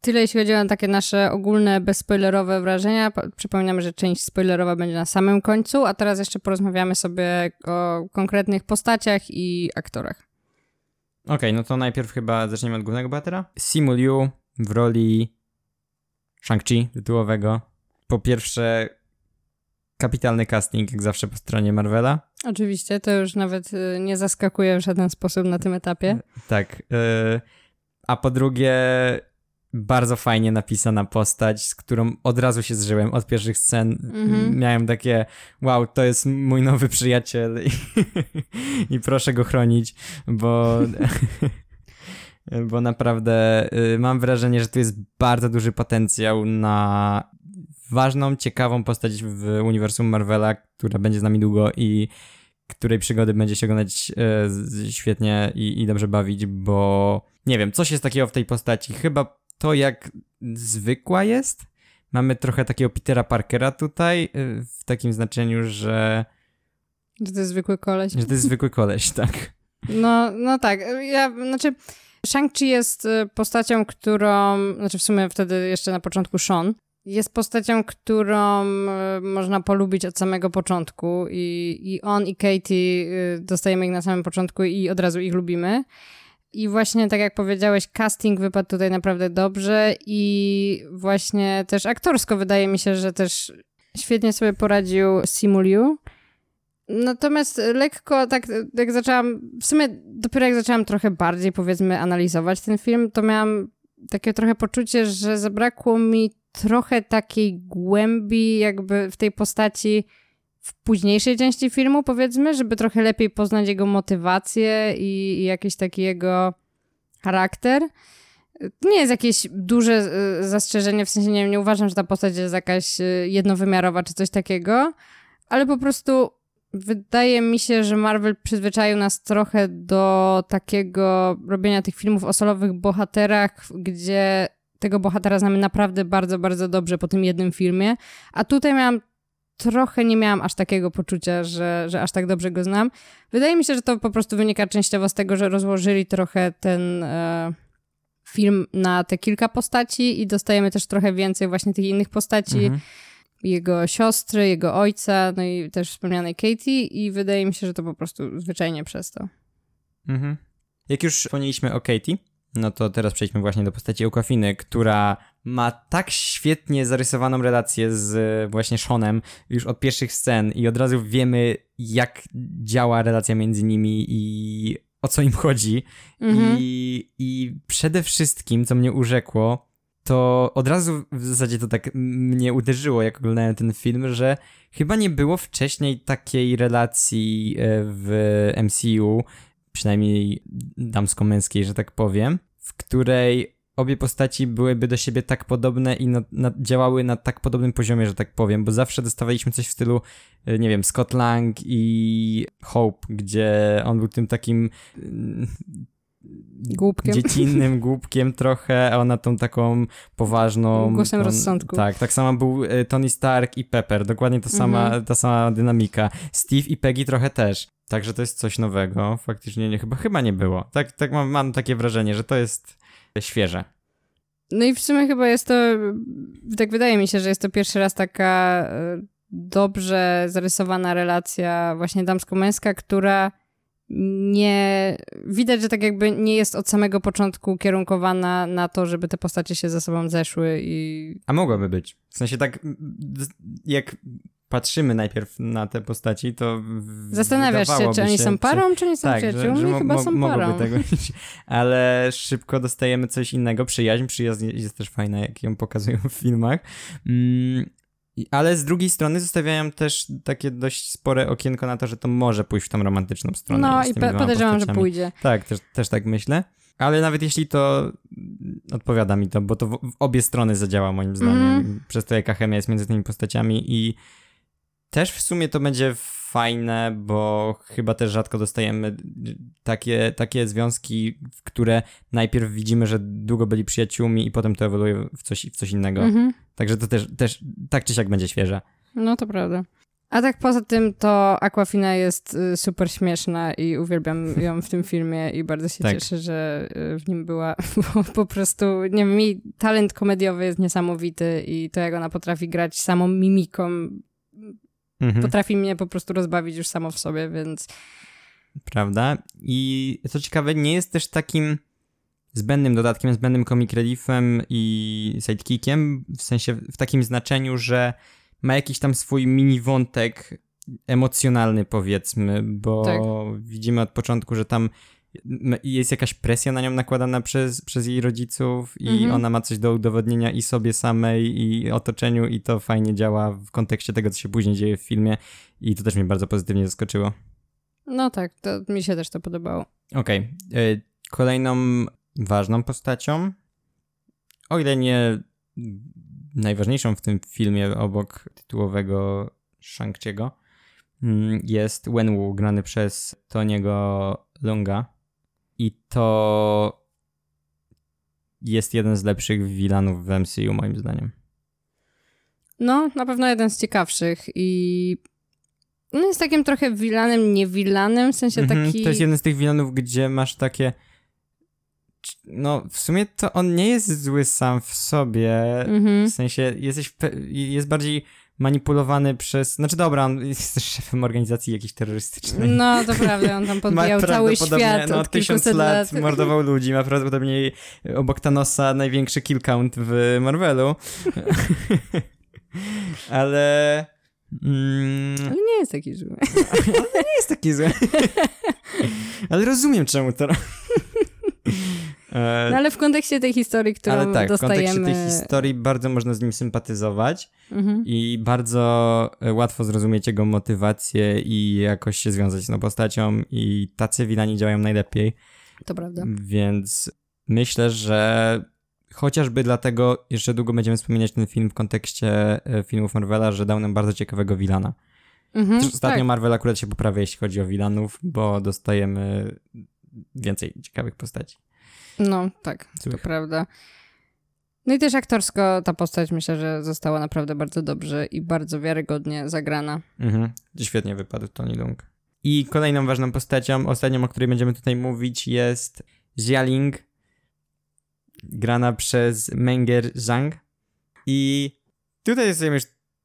[SPEAKER 1] tyle jeśli chodzi o takie nasze ogólne, bezspoilerowe wrażenia. Po- Przypominam, że część spoilerowa będzie na samym końcu, a teraz jeszcze porozmawiamy sobie o konkretnych postaciach i aktorach.
[SPEAKER 2] Okej, no to najpierw chyba zaczniemy od głównego bohatera. Simu Liu w roli Shang-Chi tytułowego. Po pierwsze, kapitalny casting, jak zawsze po stronie Marvela.
[SPEAKER 1] Oczywiście, to już nawet y, nie zaskakuje w żaden sposób na tym etapie.
[SPEAKER 2] Tak. y, a po drugie, bardzo fajnie napisana postać, z którą od razu się zżyłem od pierwszych scen.
[SPEAKER 1] Mhm.
[SPEAKER 2] Miałem takie, wow, to jest mój nowy przyjaciel i, (laughs) i proszę go chronić, bo, (laughs) bo naprawdę y, mam wrażenie, że tu jest bardzo duży potencjał na ważną, ciekawą postać w uniwersum Marvela, która będzie z nami długo i której przygody będzie się oglądać z- świetnie i, i dobrze bawić, bo nie wiem, coś jest takiego w tej postaci. Chyba to, jak zwykła jest. Mamy trochę takiego Petera Parkera tutaj, y, w takim znaczeniu, że,
[SPEAKER 1] Że to jest zwykły koleś.
[SPEAKER 2] że to jest zwykły koleś, (laughs) tak.
[SPEAKER 1] No, no tak. Ja, znaczy, Shang-Chi jest y, postacią, którą, znaczy w sumie wtedy jeszcze na początku Sean, jest postacią, którą e, można polubić od samego początku i, i on i Katie dostajemy ich na samym początku i od razu ich lubimy. I właśnie tak jak powiedziałeś, casting wypadł tutaj naprawdę dobrze i właśnie też aktorsko wydaje mi się, że też świetnie sobie poradził Simuliu. Natomiast lekko tak jak zaczęłam, w sumie dopiero jak zaczęłam trochę bardziej powiedzmy analizować ten film, to miałam takie trochę poczucie, że zabrakło mi trochę takiej głębi jakby w tej postaci w późniejszej części filmu, powiedzmy, żeby trochę lepiej poznać jego motywację i, i jakiś taki jego charakter. Nie jest jakieś duże y, zastrzeżenie, w sensie nie, nie uważam, że ta postać jest jakaś y, jednowymiarowa czy coś takiego, ale po prostu wydaje mi się, że Marvel przyzwyczaił nas trochę do takiego robienia tych filmów o solowych bohaterach, gdzie tego bohatera znamy naprawdę bardzo, bardzo dobrze po tym jednym filmie, a tutaj miałam trochę nie miałam aż takiego poczucia, że, że aż tak dobrze go znam. Wydaje mi się, że to po prostu wynika częściowo z tego, że rozłożyli trochę ten e, film na te kilka postaci i dostajemy też trochę więcej właśnie tych innych postaci. Mhm. Jego siostry, jego ojca, no i też wspomnianej Katie i wydaje mi się, że to po prostu zwyczajnie przez to.
[SPEAKER 2] Mhm. Jak już wspomnieliśmy o Katie, no to teraz przejdźmy właśnie do postaci Okafiny, która ma tak świetnie zarysowaną relację z właśnie Seanem już od pierwszych scen i od razu wiemy, jak działa relacja między nimi i o co im chodzi. Mhm. I, I przede wszystkim, co mnie urzekło, to od razu w zasadzie to tak mnie uderzyło, jak oglądałem ten film, że chyba nie było wcześniej takiej relacji e, w MCU, przynajmniej damsko-męskiej, że tak powiem, w której obie postaci byłyby do siebie tak podobne i na, na, działały na tak podobnym poziomie, że tak powiem, bo zawsze dostawaliśmy coś w stylu, e, nie wiem, Scott Lang i Hope, gdzie on był tym takim mm,
[SPEAKER 1] Głupkiem.
[SPEAKER 2] dziecinnym (laughs) głupkiem trochę, a ona tą taką poważną...
[SPEAKER 1] Głosem rozsądku.
[SPEAKER 2] Tak, tak samo był e, Tony Stark i Pepper, dokładnie ta sama, mhm. ta sama dynamika. Steve i Peggy trochę też. Także to jest coś nowego. Faktycznie nie, chyba, chyba nie było. Tak, tak mam, mam takie wrażenie, że to jest świeże.
[SPEAKER 1] No i w sumie chyba jest to, tak wydaje mi się, że jest to pierwszy raz taka e, dobrze zarysowana relacja właśnie damsko-męska, która nie. Widać, że tak jakby nie jest od samego początku kierunkowana na to, żeby te postacie się ze sobą zeszły i.
[SPEAKER 2] A mogłaby być. W sensie tak, jak patrzymy najpierw na te postaci, to.
[SPEAKER 1] Zastanawiasz się, czy oni są parą, czy, czy nie są tak, przyjaciółmi? Że, że chyba są parą.
[SPEAKER 2] Tego (laughs) ale szybko dostajemy coś innego. Przyjaźń, przyjaźń jest też fajna, jak ją pokazują w filmach. Mm, ale z drugiej strony zostawiają też takie dość spore okienko na to, że to może pójść w tą romantyczną stronę.
[SPEAKER 1] No i podejrzewam, że pójdzie.
[SPEAKER 2] Tak, też, też tak myślę. Ale nawet jeśli to odpowiada mi to, bo to w, w obie strony zadziała moim zdaniem, mm. przez to jaka chemia jest między tymi postaciami i też w sumie to będzie fajne, bo chyba też rzadko dostajemy takie, takie związki, w które najpierw widzimy, że długo byli przyjaciółmi i potem to ewoluuje w coś, w coś innego. Mhm. Także to też, też tak czy siak będzie świeże.
[SPEAKER 1] No to prawda. A tak poza tym to Aquafina jest y, super śmieszna i uwielbiam ją w tym filmie i bardzo się tak. cieszę, że y, w nim była, (laughs) bo po prostu, nie wiem, mi talent komediowy jest niesamowity i to jak ona potrafi grać samą mimiką mhm. potrafi mnie po prostu rozbawić już samo w sobie, więc...
[SPEAKER 2] Prawda? I co ciekawe, nie jest też takim zbędnym dodatkiem, zbędnym comic reliefem i sidekickiem, w sensie w takim znaczeniu, że ma jakiś tam swój mini wątek emocjonalny powiedzmy, bo tak. widzimy od początku, że tam jest jakaś presja na nią nakładana przez, przez jej rodziców i mhm. ona ma coś do udowodnienia i sobie samej i otoczeniu i to fajnie działa w kontekście tego, co się później dzieje w filmie i to też mnie bardzo pozytywnie zaskoczyło.
[SPEAKER 1] No tak, to mi się też to podobało.
[SPEAKER 2] Okej. Okay. E, kolejną ważną postacią, o ile nie najważniejszą w tym filmie obok tytułowego Shang-Chi'ego, mm, jest Wenwu, grany przez Toniego Longa. I to jest jeden z lepszych wilanów w MCU, moim zdaniem.
[SPEAKER 1] No, na pewno jeden z ciekawszych i no jest takim trochę wilanem, nie wilanem, w sensie mhm, taki...
[SPEAKER 2] To jest jeden z tych wilanów, gdzie masz takie no w sumie to on nie jest zły sam w sobie,
[SPEAKER 1] Mhm.
[SPEAKER 2] w sensie jesteś, pe- jest bardziej manipulowany przez, znaczy dobra, on (laughs) jest też szefem organizacji jakiejś terrorystycznej.
[SPEAKER 1] No, to prawda, on tam podbijał cały
[SPEAKER 2] prawdopodobnie,
[SPEAKER 1] świat
[SPEAKER 2] no,
[SPEAKER 1] od
[SPEAKER 2] tysiąc lat,
[SPEAKER 1] lat.
[SPEAKER 2] mordował ludzi, ma prawdopodobnie obok Thanosa największy kill count w Marvelu. (laughs) Ale... Mm,
[SPEAKER 1] Ale nie jest taki zły. (laughs)
[SPEAKER 2] nie jest taki zły. Ale rozumiem, czemu to... E,
[SPEAKER 1] No ale w kontekście tej historii, którą
[SPEAKER 2] ale tak, w
[SPEAKER 1] dostajemy...
[SPEAKER 2] kontekście tej historii bardzo można z nim sympatyzować
[SPEAKER 1] Mhm.
[SPEAKER 2] i bardzo e, łatwo zrozumieć jego motywację i jakoś się związać z tą postacią i tacy wilani działają najlepiej,
[SPEAKER 1] To prawda.
[SPEAKER 2] więc myślę, że chociażby dlatego jeszcze długo będziemy wspominać ten film w kontekście e, filmów Marvela, że dał nam bardzo ciekawego wilana.
[SPEAKER 1] Mhm,
[SPEAKER 2] Ostatnio
[SPEAKER 1] tak.
[SPEAKER 2] Marvel akurat się poprawia, jeśli chodzi o wilanów, bo dostajemy więcej ciekawych postaci.
[SPEAKER 1] No, tak, to prawda. No i też aktorsko ta postać myślę, że została naprawdę bardzo dobrze i bardzo wiarygodnie zagrana.
[SPEAKER 2] Mhm. Świetnie wypadł Tony Lung. I kolejną ważną postacią, ostatnią, o której będziemy tutaj mówić, jest Xialing, grana przez Menger Zhang. I tutaj jest już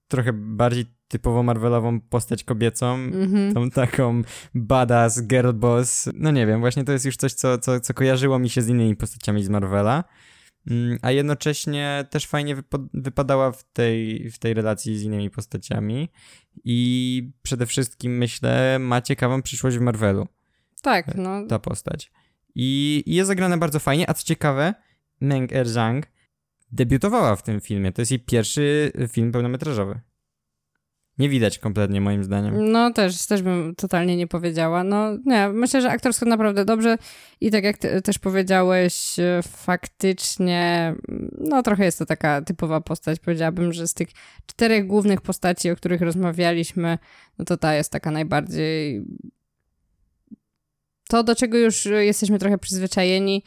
[SPEAKER 2] trochę bardziej typowo Marvelową postać kobiecą.
[SPEAKER 1] Mhm.
[SPEAKER 2] Tą taką badass, girl boss. No nie wiem, właśnie to jest już coś, co, co, co kojarzyło mi się z innymi postaciami z Marvela. Mm, A jednocześnie też fajnie wypadała w tej, w tej relacji z innymi postaciami. I przede wszystkim myślę, ma ciekawą przyszłość w Marvelu
[SPEAKER 1] Tak, no.
[SPEAKER 2] ta postać. I, i jest zagrana bardzo fajnie, a co ciekawe, Meng Er Zhang debiutowała w tym filmie. To jest jej pierwszy film pełnometrażowy. Nie widać kompletnie moim zdaniem.
[SPEAKER 1] No też, też bym totalnie nie powiedziała. No nie, myślę, że aktorsko naprawdę dobrze i tak jak ty, też powiedziałeś, e, faktycznie, no trochę jest to taka typowa postać. Powiedziałabym, że z tych czterech głównych postaci, o których rozmawialiśmy, no to ta jest taka najbardziej to, do czego już jesteśmy trochę przyzwyczajeni,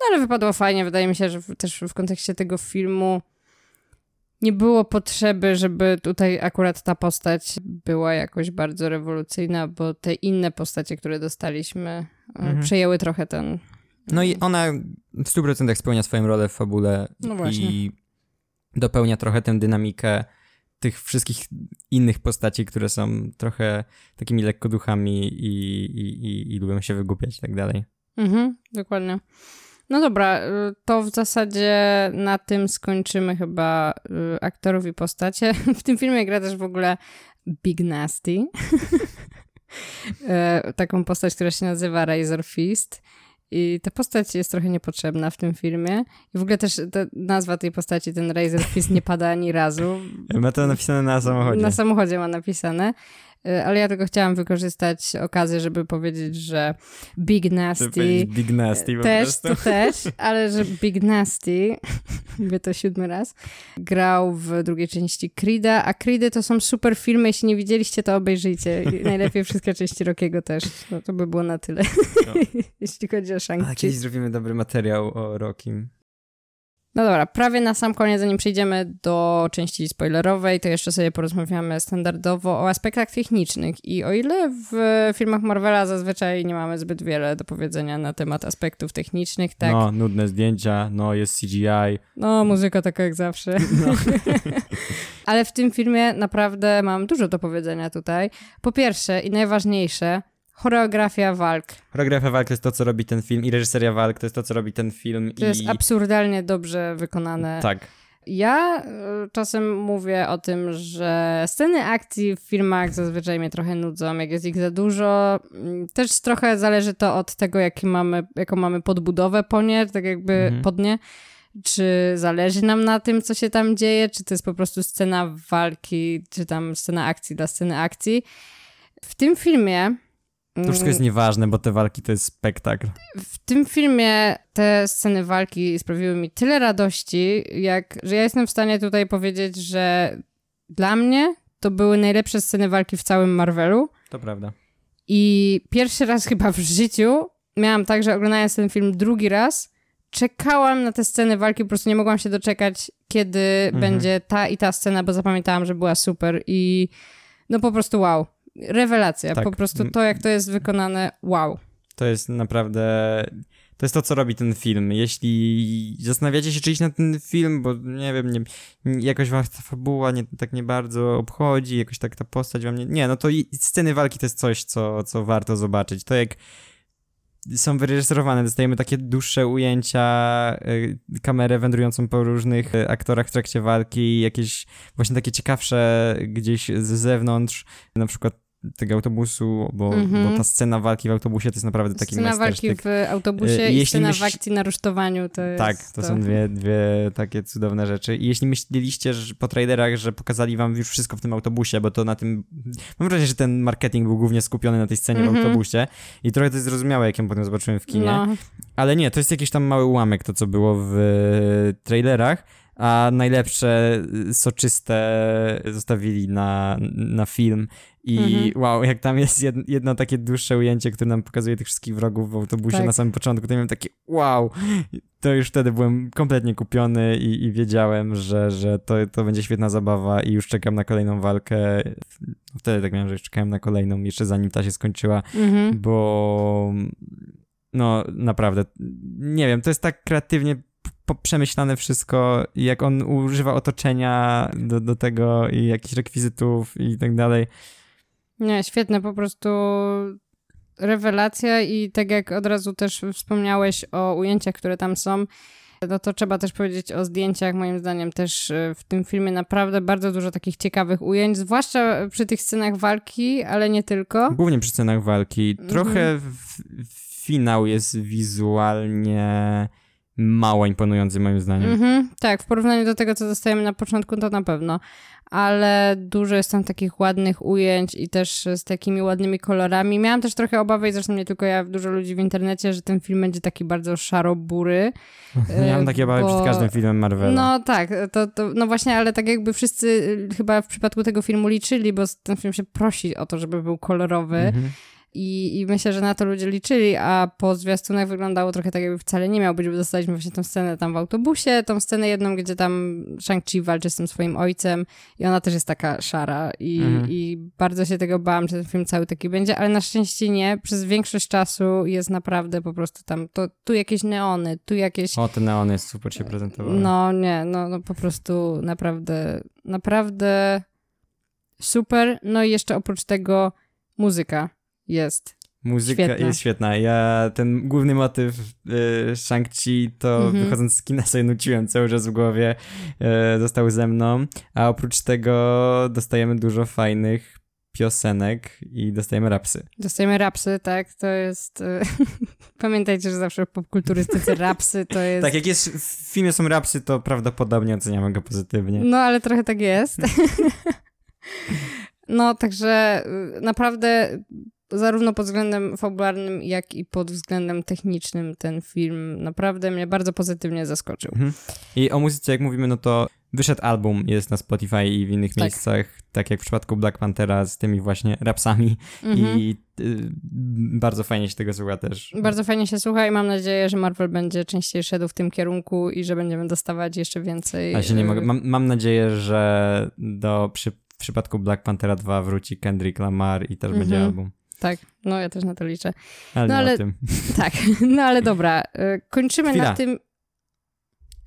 [SPEAKER 1] no ale wypadło fajnie. Wydaje mi się, że też w kontekście tego filmu nie było potrzeby, żeby tutaj akurat ta postać była jakoś bardzo rewolucyjna, bo te inne postacie, które dostaliśmy, e,
[SPEAKER 2] Mhm.
[SPEAKER 1] przejęły trochę ten.
[SPEAKER 2] No i ona w 100% spełnia swoją rolę w fabule
[SPEAKER 1] No
[SPEAKER 2] i dopełnia trochę tę dynamikę tych wszystkich innych postaci, które są trochę takimi lekkoduchami i, i, i, i lubią się wygłupiać i tak dalej.
[SPEAKER 1] Mhm, dokładnie. No dobra, y, to w zasadzie na tym skończymy chyba y, aktorów i postacie. (laughs) W tym filmie gra też w ogóle Big Nasty. E, (laughs) Taką postać, która się nazywa Razor Fist. I ta postać jest trochę niepotrzebna w tym filmie. I w ogóle też ta nazwa tej postaci, ten Razor Fist, nie pada ani razu.
[SPEAKER 2] Ma to napisane na samochodzie.
[SPEAKER 1] Na samochodzie ma napisane. Y, Ale ja tylko chciałam wykorzystać okazję, żeby powiedzieć, że Big Nasty
[SPEAKER 2] Big Nasty po
[SPEAKER 1] też,
[SPEAKER 2] prostu.
[SPEAKER 1] to też, (laughs) ale że Big Nasty, (laughs) mówię to siódmy raz, grał w drugiej części Creed'a, a Creedy to są super filmy, jeśli nie widzieliście, to obejrzyjcie. I (laughs) najlepiej wszystkie części Rockiego też. No to by było na tyle,
[SPEAKER 2] No.
[SPEAKER 1] jeśli chodzi o
[SPEAKER 2] A
[SPEAKER 1] Shang-Chi.
[SPEAKER 2] kiedyś zrobimy dobry materiał o Rockim.
[SPEAKER 1] No dobra, prawie na sam koniec, zanim przejdziemy do części spoilerowej, to jeszcze sobie porozmawiamy standardowo o aspektach technicznych. I o ile w filmach Marvela zazwyczaj nie mamy zbyt wiele do powiedzenia na temat aspektów technicznych, tak?
[SPEAKER 2] No, nudne zdjęcia, no, jest CGI.
[SPEAKER 1] No, muzyka taka jak zawsze.
[SPEAKER 2] No. (laughs)
[SPEAKER 1] Ale w tym filmie naprawdę mam dużo do powiedzenia tutaj. Po pierwsze i najważniejsze, choreografia walk.
[SPEAKER 2] Choreografia walk to jest to, co robi ten film i reżyseria walk to jest to, co robi ten film.
[SPEAKER 1] To
[SPEAKER 2] i...
[SPEAKER 1] jest absurdalnie dobrze wykonane.
[SPEAKER 2] Tak.
[SPEAKER 1] Ja y, czasem mówię o tym, że sceny akcji w filmach zazwyczaj mnie trochę nudzą, jak jest ich za dużo. Mm, Też trochę zależy to od tego, jaki mamy, jaką mamy podbudowę po nie, tak jakby
[SPEAKER 2] Mhm.
[SPEAKER 1] pod nie. Czy zależy nam na tym, co się tam dzieje, czy to jest po prostu scena walki, czy tam scena akcji dla sceny akcji. W tym filmie
[SPEAKER 2] To wszystko jest nieważne, bo te walki to jest spektakl.
[SPEAKER 1] w tym filmie te sceny walki sprawiły mi tyle radości, jak, że ja jestem w stanie tutaj powiedzieć, że dla mnie to były najlepsze sceny walki w całym Marvelu.
[SPEAKER 2] To prawda.
[SPEAKER 1] I pierwszy raz (laughs) chyba w życiu miałam tak, że oglądając ten film drugi raz, czekałam na te sceny walki, po prostu nie mogłam się doczekać, kiedy
[SPEAKER 2] Mhm.
[SPEAKER 1] będzie ta i ta scena, bo zapamiętałam, że była super i no po prostu wow. Rewelacja.
[SPEAKER 2] Tak.
[SPEAKER 1] Po prostu to, jak to jest wykonane, wow.
[SPEAKER 2] To jest naprawdę... To jest to, co robi ten film. Jeśli zastanawiacie się, czy iść na ten film, bo nie wiem, nie, jakoś was ta fabuła nie, tak nie bardzo obchodzi, jakoś tak ta postać wam nie... Nie, no to i sceny walki to jest coś, co, co warto zobaczyć. To jak są wyreżyserowane, dostajemy takie dłuższe ujęcia, y, kamerę wędrującą po różnych y, aktorach w trakcie walki, jakieś właśnie takie ciekawsze gdzieś z zewnątrz, na przykład tego autobusu, bo, mm -hmm. bo
[SPEAKER 1] Mhm.
[SPEAKER 2] ta scena walki w autobusie to jest naprawdę taki
[SPEAKER 1] Scena walki w autobusie
[SPEAKER 2] E,
[SPEAKER 1] i
[SPEAKER 2] jeśli
[SPEAKER 1] scena
[SPEAKER 2] myśl-
[SPEAKER 1] w akcji na rusztowaniu to jest...
[SPEAKER 2] Tak, to są dwie, dwie takie cudowne rzeczy. I jeśli myśleliście że po trailerach, że pokazali wam już wszystko w tym autobusie, bo to na tym... Mam wrażenie, że ten marketing był głównie skupiony na tej scenie w
[SPEAKER 1] Mhm.
[SPEAKER 2] autobusie i trochę to jest zrozumiałe, jak ją potem zobaczyłem w kinie.
[SPEAKER 1] No,
[SPEAKER 2] Ale nie, to jest jakiś tam mały ułamek, to co było w e, trailerach, a najlepsze, e, soczyste zostawili na, na film. I
[SPEAKER 1] Mhm.
[SPEAKER 2] wow, jak tam jest jed, jedno takie dłuższe ujęcie, które nam pokazuje tych wszystkich wrogów w autobusie
[SPEAKER 1] Tak.
[SPEAKER 2] na samym początku, to miałem takie wow, to już wtedy byłem kompletnie kupiony i, i wiedziałem, że, że to, to będzie świetna zabawa i już czekam na kolejną walkę. Wtedy tak miałem, że już czekałem na kolejną, jeszcze zanim ta się skończyła
[SPEAKER 1] mhm.
[SPEAKER 2] bo no naprawdę, nie wiem, to jest tak kreatywnie przemyślane wszystko, jak on używa otoczenia do, do tego i jakichś rekwizytów i tak dalej.
[SPEAKER 1] Nie, świetne, po prostu rewelacja i tak jak od razu też wspomniałeś o ujęciach, które tam są, no to trzeba też powiedzieć o zdjęciach, moim zdaniem też e, w tym filmie naprawdę bardzo dużo takich ciekawych ujęć, zwłaszcza przy tych scenach walki, ale nie tylko.
[SPEAKER 2] Głównie przy scenach walki.
[SPEAKER 1] Mhm.
[SPEAKER 2] Trochę w, finał jest wizualnie mało imponujący moim zdaniem.
[SPEAKER 1] Mhm, tak, w porównaniu do tego, co dostajemy na początku, to na pewno. Ale dużo jest tam takich ładnych ujęć i też z takimi ładnymi kolorami. Miałam też trochę obawy, i zresztą nie tylko ja, dużo ludzi w internecie, że ten film będzie taki bardzo szaro-bury. (laughs)
[SPEAKER 2] Ja mam takie obawy przed każdym filmem Marvela.
[SPEAKER 1] No tak, to, to, no właśnie, ale tak jakby wszyscy y, chyba w przypadku tego filmu liczyli, bo ten film się prosi o to, żeby był kolorowy.
[SPEAKER 2] Mhm.
[SPEAKER 1] I, I myślę, że na to ludzie liczyli, a po zwiastunach wyglądało trochę tak, jakby wcale nie miał być, bo dostaliśmy właśnie tą scenę tam w autobusie, tą scenę jedną, gdzie tam Shang-Chi walczy z tym swoim ojcem i ona też jest taka szara i,
[SPEAKER 2] Mhm.
[SPEAKER 1] i bardzo się tego bałam, że ten film cały taki będzie, ale na szczęście nie. Przez większość czasu jest naprawdę po prostu tam, to, tu jakieś neony, tu jakieś...
[SPEAKER 2] O, te neony super się prezentowały.
[SPEAKER 1] No nie, no, no po prostu naprawdę, naprawdę super. No i jeszcze oprócz tego muzyka jest.
[SPEAKER 2] Muzyka
[SPEAKER 1] Świetna.
[SPEAKER 2] jest świetna. Ja ten główny motyw y, Shang-Chi to
[SPEAKER 1] Mhm.
[SPEAKER 2] wychodząc z kina sobie nuciłem cały czas w głowie. Y, został ze mną. A oprócz tego dostajemy dużo fajnych piosenek i dostajemy rapsy.
[SPEAKER 1] Dostajemy rapsy, tak, to jest... y, (laughs) Pamiętajcie, że zawsze w popkulturystyce rapsy to (laughs) jest...
[SPEAKER 2] Tak, jak jest w filmie są rapsy, to prawdopodobnie oceniamy go pozytywnie.
[SPEAKER 1] No, ale trochę tak jest. (laughs) no, także y, naprawdę zarówno pod względem fabularnym, jak i pod względem technicznym ten film naprawdę mnie bardzo pozytywnie zaskoczył.
[SPEAKER 2] Mhm. I o muzyce, jak mówimy, no to wyszedł album, jest na Spotify i w innych
[SPEAKER 1] Tak.
[SPEAKER 2] miejscach, tak jak w przypadku Black Panthera z tymi właśnie rapsami
[SPEAKER 1] Mhm.
[SPEAKER 2] i y, bardzo fajnie się tego słucha też.
[SPEAKER 1] Bardzo fajnie się słucha i mam nadzieję, że Marvel będzie częściej szedł w tym kierunku i że będziemy dostawać jeszcze więcej.
[SPEAKER 2] Ja się nie
[SPEAKER 1] y,
[SPEAKER 2] mogę. Mam, mam nadzieję, że do, przy, w przypadku Black Panthera 2 wróci Kendrick Lamar i też
[SPEAKER 1] Mhm.
[SPEAKER 2] będzie album.
[SPEAKER 1] Tak, no ja też na to liczę.
[SPEAKER 2] Ale
[SPEAKER 1] No
[SPEAKER 2] nie
[SPEAKER 1] ale-
[SPEAKER 2] o tym. (laughs)
[SPEAKER 1] Tak, no ale dobra, y, kończymy
[SPEAKER 2] Chwila.
[SPEAKER 1] na tym.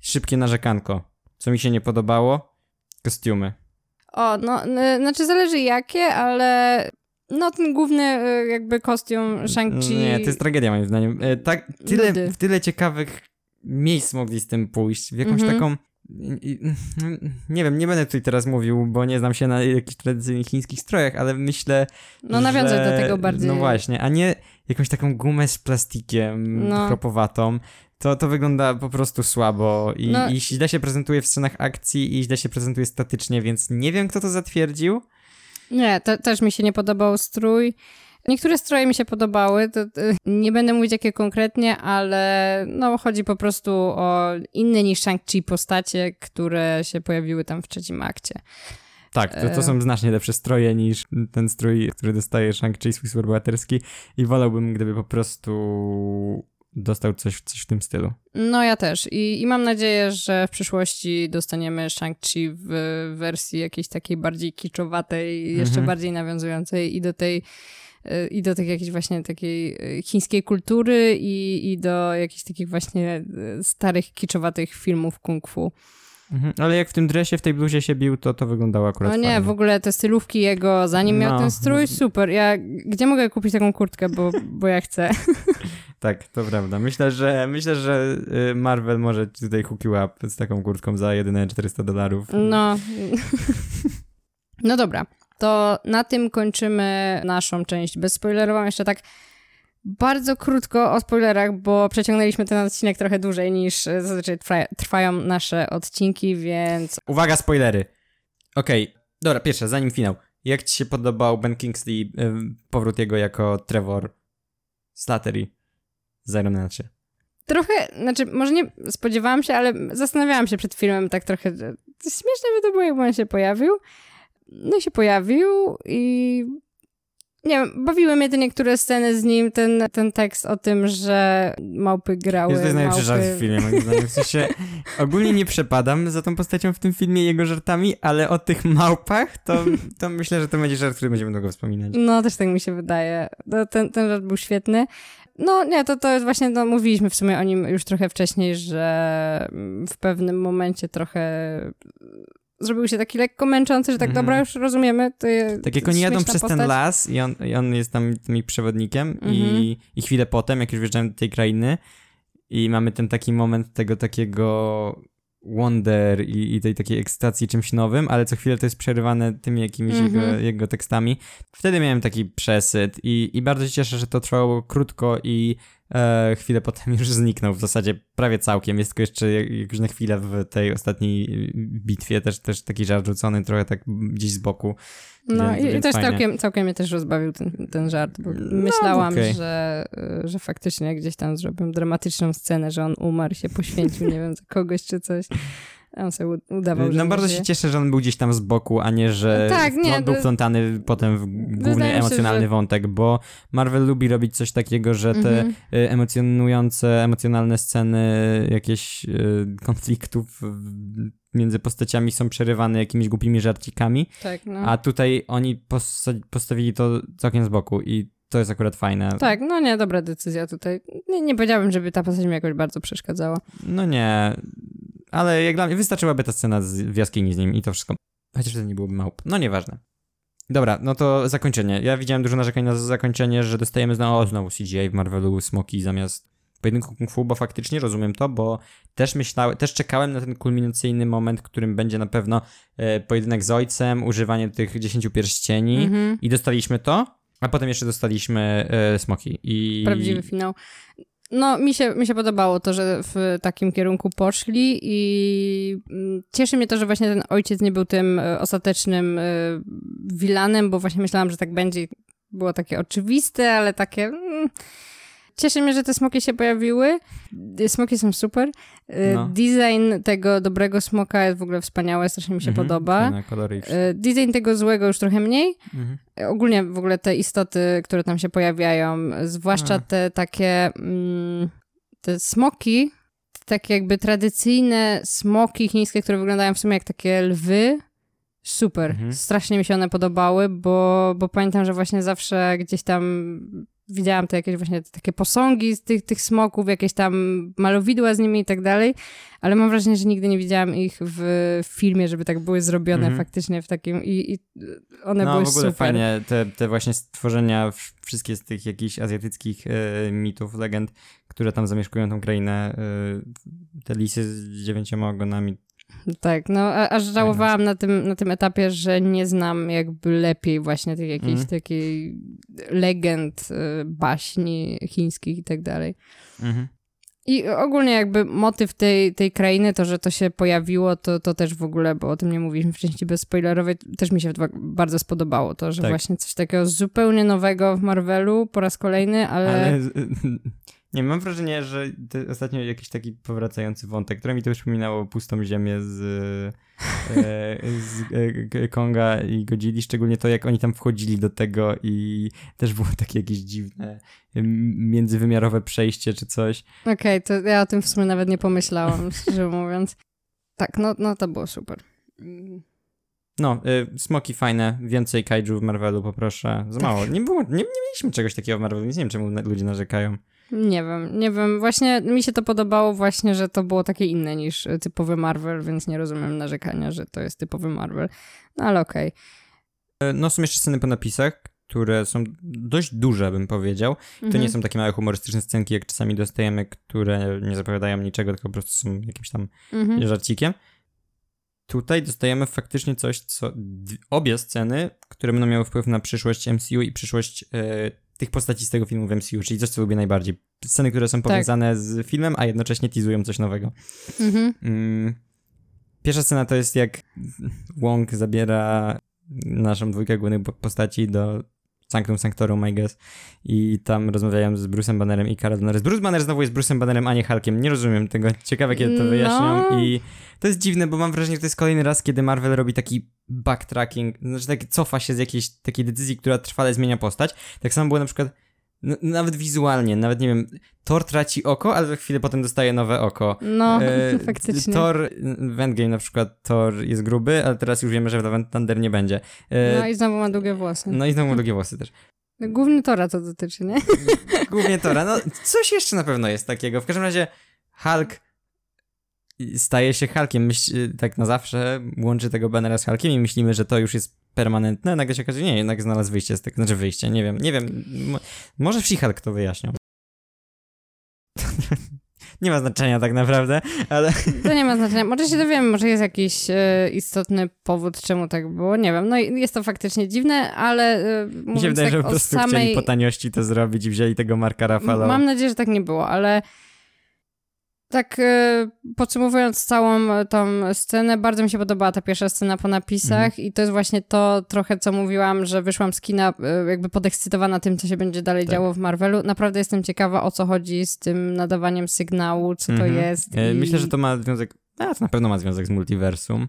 [SPEAKER 2] Szybkie narzekanko. Co mi się nie podobało? Kostiumy.
[SPEAKER 1] O, no, y, znaczy zależy jakie, ale no ten główny y, jakby kostium Shang-Chi.
[SPEAKER 2] Nie, to jest tragedia moim zdaniem. Tak, tyle, w tyle ciekawych miejsc mogli z tym pójść. W jakąś
[SPEAKER 1] Mhm.
[SPEAKER 2] taką... (laughs) Nie wiem, nie będę tutaj teraz mówił, bo nie znam się na jakichś tradycyjnych chińskich strojach, ale myślę,
[SPEAKER 1] No nawiązuj
[SPEAKER 2] że...
[SPEAKER 1] do tego bardziej.
[SPEAKER 2] No właśnie, a nie jakąś taką gumę z plastikiem
[SPEAKER 1] No.
[SPEAKER 2] chropowatą. To, to wygląda po prostu słabo i,
[SPEAKER 1] No.
[SPEAKER 2] i źle się prezentuje w scenach akcji i źle się prezentuje statycznie, więc nie wiem, kto to zatwierdził.
[SPEAKER 1] Nie, te, też mi się nie podobał strój. Niektóre stroje mi się podobały, to, to, nie będę mówić jakie konkretnie, ale no chodzi po prostu o inne niż Shang-Chi postacie, które się pojawiły tam w trzecim akcie.
[SPEAKER 2] Tak, to, to
[SPEAKER 1] E.
[SPEAKER 2] są znacznie lepsze stroje niż ten strój, który dostaje Shang-Chi, swój superbohaterski i wolałbym, gdyby po prostu dostał coś, coś w tym stylu.
[SPEAKER 1] No ja też I, i mam nadzieję, że w przyszłości dostaniemy Shang-Chi w wersji jakiejś takiej bardziej kiczowatej, jeszcze
[SPEAKER 2] Mhm.
[SPEAKER 1] bardziej nawiązującej i do tej i do tej jakiejś właśnie takiej y, chińskiej kultury i, i do jakichś takich właśnie y, starych, kiczowatych filmów kung fu.
[SPEAKER 2] Mhm. Ale jak w tym dresie, w tej bluzie się bił, to to wyglądało akurat
[SPEAKER 1] No nie,
[SPEAKER 2] fajnie.
[SPEAKER 1] w ogóle te stylówki jego, zanim miał
[SPEAKER 2] No.
[SPEAKER 1] ten strój, super. Ja, gdzie mogę kupić taką kurtkę, bo, bo ja chcę. (laughs)
[SPEAKER 2] Tak, to prawda. Myślę, że myślę, że y, Marvel może tutaj hookił up z taką kurtką za jedyne 400 dolarów.
[SPEAKER 1] No. (laughs) No dobra, to na tym kończymy naszą część bezspoilerową. Jeszcze tak bardzo krótko o spoilerach, bo przeciągnęliśmy ten odcinek trochę dłużej niż zazwyczaj trwa, trwają nasze odcinki, więc
[SPEAKER 2] Uwaga, spoilery. Okej, dobra, pierwsze, zanim finał. Jak ci się podobał Ben Kingsley, y, powrót jego jako Trevor Slattery z Iron Man 3?
[SPEAKER 1] trochę, znaczy może nie spodziewałam się, ale zastanawiałam się przed filmem tak trochę, że śmieszne by to było, jakby on się pojawił. No i się pojawił i nie wiem, bawiły mnie te niektóre sceny z nim, ten, ten tekst o tym, że małpy grały,
[SPEAKER 2] Jest to jest najlepszy żart w filmie, moim zdaniem. W sensie, (laughs) ogólnie nie przepadam za tą postacią w tym filmie jego żartami, ale o tych małpach, to, to myślę, że to będzie żart, który będziemy długo wspominać.
[SPEAKER 1] No, też tak mi się wydaje. No, ten, ten żart był świetny. No nie, to, to jest właśnie, no, mówiliśmy w sumie o nim już trochę wcześniej, że w pewnym momencie trochę zrobił się taki lekko męczący, że tak,
[SPEAKER 2] Mhm.
[SPEAKER 1] dobra, już rozumiemy. To je-
[SPEAKER 2] Tak jak oni jadą przez ten
[SPEAKER 1] postać.
[SPEAKER 2] las i on, i on jest tam tym ich przewodnikiem i,
[SPEAKER 1] Mhm.
[SPEAKER 2] i chwilę potem, jak już wjeżdżają do tej krainy i mamy ten taki moment tego takiego wonder i, i tej takiej ekscytacji czymś nowym, ale co chwilę to jest przerywane tymi jakimiś
[SPEAKER 1] Mhm.
[SPEAKER 2] jego, jego tekstami. Wtedy miałem taki przesyt i, i bardzo się cieszę, że to trwało krótko i e, chwilę potem (laughs) już zniknął, w zasadzie prawie całkiem. Jest tylko jeszcze jak- jakoś na chwilę w tej ostatniej bitwie, też, też taki żart rzucony trochę tak gdzieś z boku.
[SPEAKER 1] No
[SPEAKER 2] Więc-
[SPEAKER 1] i,
[SPEAKER 2] więc
[SPEAKER 1] też
[SPEAKER 2] fajnie.
[SPEAKER 1] całkiem, całkiem mnie też rozbawił ten, ten żart,
[SPEAKER 2] No,
[SPEAKER 1] myślałam,
[SPEAKER 2] okej.
[SPEAKER 1] że, y, że faktycznie gdzieś tam zrobię dramatyczną scenę, że on umarł, się poświęcił, nie wiem, za kogoś czy coś. On sobie udawał, że
[SPEAKER 2] No bardzo się cieszę, że on był gdzieś tam z boku, a nie, że
[SPEAKER 1] Tak, nie,
[SPEAKER 2] wplą- był
[SPEAKER 1] to-
[SPEAKER 2] wplątany potem w główny
[SPEAKER 1] się,
[SPEAKER 2] emocjonalny
[SPEAKER 1] że-
[SPEAKER 2] wątek, bo Marvel lubi robić coś takiego, że te
[SPEAKER 1] Mhm.
[SPEAKER 2] y, emocjonujące, emocjonalne sceny jakichś y, konfliktów między postaciami są przerywane jakimiś głupimi żarcikami,
[SPEAKER 1] Tak, no.
[SPEAKER 2] a tutaj oni posta- postawili to całkiem z boku i to jest akurat fajne.
[SPEAKER 1] Tak, no nie, dobra decyzja tutaj. Nie, nie powiedziałabym, żeby ta postać mi jakoś bardzo przeszkadzała.
[SPEAKER 2] No nie, ale jak dla mnie wystarczyłaby ta scena z, w jaskini z nim i to wszystko. Chociaż to nie byłoby małp. No nieważne. Dobra, no to zakończenie. Ja widziałem dużo narzekań na zakończenie, że dostajemy znowu, o, znowu CGI w Marvelu smoki zamiast pojedynku kung fu, bo faktycznie rozumiem to, bo też myślałem, też czekałem na ten kulminacyjny moment, którym będzie na pewno e, pojedynek z ojcem, używanie tych dziesięciu pierścieni
[SPEAKER 1] Mhm.
[SPEAKER 2] i dostaliśmy to, a potem jeszcze dostaliśmy e, smoki i...
[SPEAKER 1] Prawdziwy finał. No, mi się, mi się podobało to, że w takim kierunku poszli i mm, cieszy mnie to, że właśnie ten ojciec nie był tym e, ostatecznym e, wilanem, bo właśnie myślałam, że tak będzie. Było takie oczywiste, ale takie... Cieszy mnie, że te smoki się pojawiły. Smoki są super. E,
[SPEAKER 2] No.
[SPEAKER 1] Design tego dobrego smoka jest w ogóle wspaniały, strasznie mi się
[SPEAKER 2] Mhm,
[SPEAKER 1] podoba. E, Design tego złego już trochę mniej.
[SPEAKER 2] Mhm.
[SPEAKER 1] Ogólnie w ogóle te istoty, które tam się pojawiają, zwłaszcza
[SPEAKER 2] A.
[SPEAKER 1] te takie, mm, te smoki, takie jakby tradycyjne smoki chińskie, które wyglądają w sumie jak takie lwy. Super.
[SPEAKER 2] Mhm.
[SPEAKER 1] Strasznie mi się one podobały, bo, bo pamiętam, że właśnie zawsze gdzieś tam widziałam te jakieś właśnie takie posągi z tych, tych smoków, jakieś tam malowidła z nimi i tak dalej, ale mam wrażenie, że nigdy nie widziałam ich w filmie, żeby tak były zrobione
[SPEAKER 2] Mhm.
[SPEAKER 1] faktycznie w takim i, i one
[SPEAKER 2] no
[SPEAKER 1] były
[SPEAKER 2] w ogóle
[SPEAKER 1] super.
[SPEAKER 2] fajnie, te, te właśnie stworzenia, wszystkie z tych jakichś azjatyckich e, mitów, legend, które tam zamieszkują tą krainę, e, te lisy z dziewięcioma ogonami.
[SPEAKER 1] Tak, no aż żałowałam na tym, na tym etapie, że nie znam jakby lepiej właśnie tych jakichś
[SPEAKER 2] Mhm.
[SPEAKER 1] takiej legend, y, baśni chińskich i tak dalej.
[SPEAKER 2] Mhm.
[SPEAKER 1] I ogólnie jakby motyw tej, tej krainy, to, że to się pojawiło, to, to też w ogóle, bo o tym nie mówiliśmy w części bezspoilerowej, też mi się bardzo spodobało to, że
[SPEAKER 2] Tak.
[SPEAKER 1] właśnie coś takiego zupełnie nowego w Marvelu po raz kolejny, ale...
[SPEAKER 2] Ale nie, mam wrażenie, że ostatnio jakiś taki powracający wątek, który mi to przypominało pustą ziemię z, e, (laughs) z e, Konga i Godzilli, szczególnie to, jak oni tam wchodzili do tego i też było takie jakieś dziwne międzywymiarowe przejście czy coś.
[SPEAKER 1] Okej, to ja o tym w sumie nawet nie pomyślałam, (laughs) szczerze mówiąc. Tak, no, no to było super.
[SPEAKER 2] No, y, smoki fajne, więcej kaiju w Marvelu poproszę. Za mało. Nie było, nie, nie mieliśmy czegoś takiego w Marvelu, więc nie wiem czemu ludzie narzekają.
[SPEAKER 1] Nie wiem, nie wiem. Właśnie mi się to podobało właśnie, że to było takie inne niż e, typowy Marvel, więc nie rozumiem narzekania, że to jest typowy Marvel. No ale okej.
[SPEAKER 2] Y, No, są jeszcze sceny po napisach, które są dość duże, bym powiedział. To
[SPEAKER 1] Mhm.
[SPEAKER 2] nie są takie małe humorystyczne scenki, jak czasami dostajemy, które nie zapowiadają niczego, tylko po prostu są jakimś tam
[SPEAKER 1] Mhm.
[SPEAKER 2] żarcikiem. Tutaj dostajemy faktycznie coś, co obie sceny, które będą miały wpływ na przyszłość MCU i przyszłość e, tych postaci z tego filmu w MCU, czyli coś, co lubię najbardziej. Sceny, które są
[SPEAKER 1] Tak.
[SPEAKER 2] powiązane z filmem, a jednocześnie teasują coś nowego.
[SPEAKER 1] Mhm.
[SPEAKER 2] Mm. Pierwsza scena to jest jak Wong zabiera naszą dwójkę głównych po- postaci do Sanctum Sanctorum, I guess. I tam rozmawiają z Bruce'em Bannerem i Carol Danvers. Bruce Banner znowu jest Bruce'em Bannerem, a nie Hulkiem. Nie rozumiem tego. Ciekawe, kiedy to
[SPEAKER 1] No.
[SPEAKER 2] wyjaśnią. I to jest dziwne, bo mam wrażenie, że to jest kolejny raz, kiedy Marvel robi taki backtracking, znaczy tak cofa się z jakiejś takiej decyzji, która trwale zmienia postać. Tak samo było na przykład nawet wizualnie, nawet nie wiem, Thor traci oko, ale za chwilę potem dostaje nowe oko.
[SPEAKER 1] No,
[SPEAKER 2] E, (laughs)
[SPEAKER 1] faktycznie.
[SPEAKER 2] Thor, w Endgame na przykład Thor jest gruby, ale teraz już wiemy, że w Thunder nie będzie. E,
[SPEAKER 1] No i znowu ma długie włosy.
[SPEAKER 2] no i znowu ma długie włosy też.
[SPEAKER 1] Główny Tora to dotyczy, nie? (laughs)
[SPEAKER 2] Głównie Tora. No, coś jeszcze na pewno jest takiego. W każdym razie Hulk staje się Hulkiem. Myśl, tak na zawsze łączy tego Bannera z Hulkiem i myślimy, że to już jest permanentne. Nagle się okazuje, nie, jednak znalazł wyjście z tego. Znaczy wyjście, nie wiem, nie wiem. Mo- może She-Hulk to wyjaśnią. (laughs) nie ma znaczenia tak naprawdę, ale... (laughs)
[SPEAKER 1] To nie ma znaczenia. Może się dowiemy, może jest jakiś e, istotny powód, czemu tak było. Nie wiem. No i jest to faktycznie dziwne, ale e,
[SPEAKER 2] Mi się wydaje,
[SPEAKER 1] tak
[SPEAKER 2] że po prostu
[SPEAKER 1] samej...
[SPEAKER 2] chcieli po taniości to zrobić i wzięli tego Marka Ruffalo.
[SPEAKER 1] Mam nadzieję, że tak nie było, ale tak e, podsumowując całą e, tą scenę, bardzo mi się podobała ta pierwsza scena po napisach
[SPEAKER 2] Mhm.
[SPEAKER 1] i to jest właśnie to trochę, co mówiłam, że wyszłam z kina e, jakby podekscytowana tym, co się będzie dalej
[SPEAKER 2] Tak.
[SPEAKER 1] działo w Marvelu. Naprawdę jestem ciekawa, o co chodzi z tym nadawaniem sygnału, co to
[SPEAKER 2] Mhm.
[SPEAKER 1] jest.
[SPEAKER 2] E,
[SPEAKER 1] i-
[SPEAKER 2] Myślę, że to ma związek, a to na pewno ma związek z multiversum,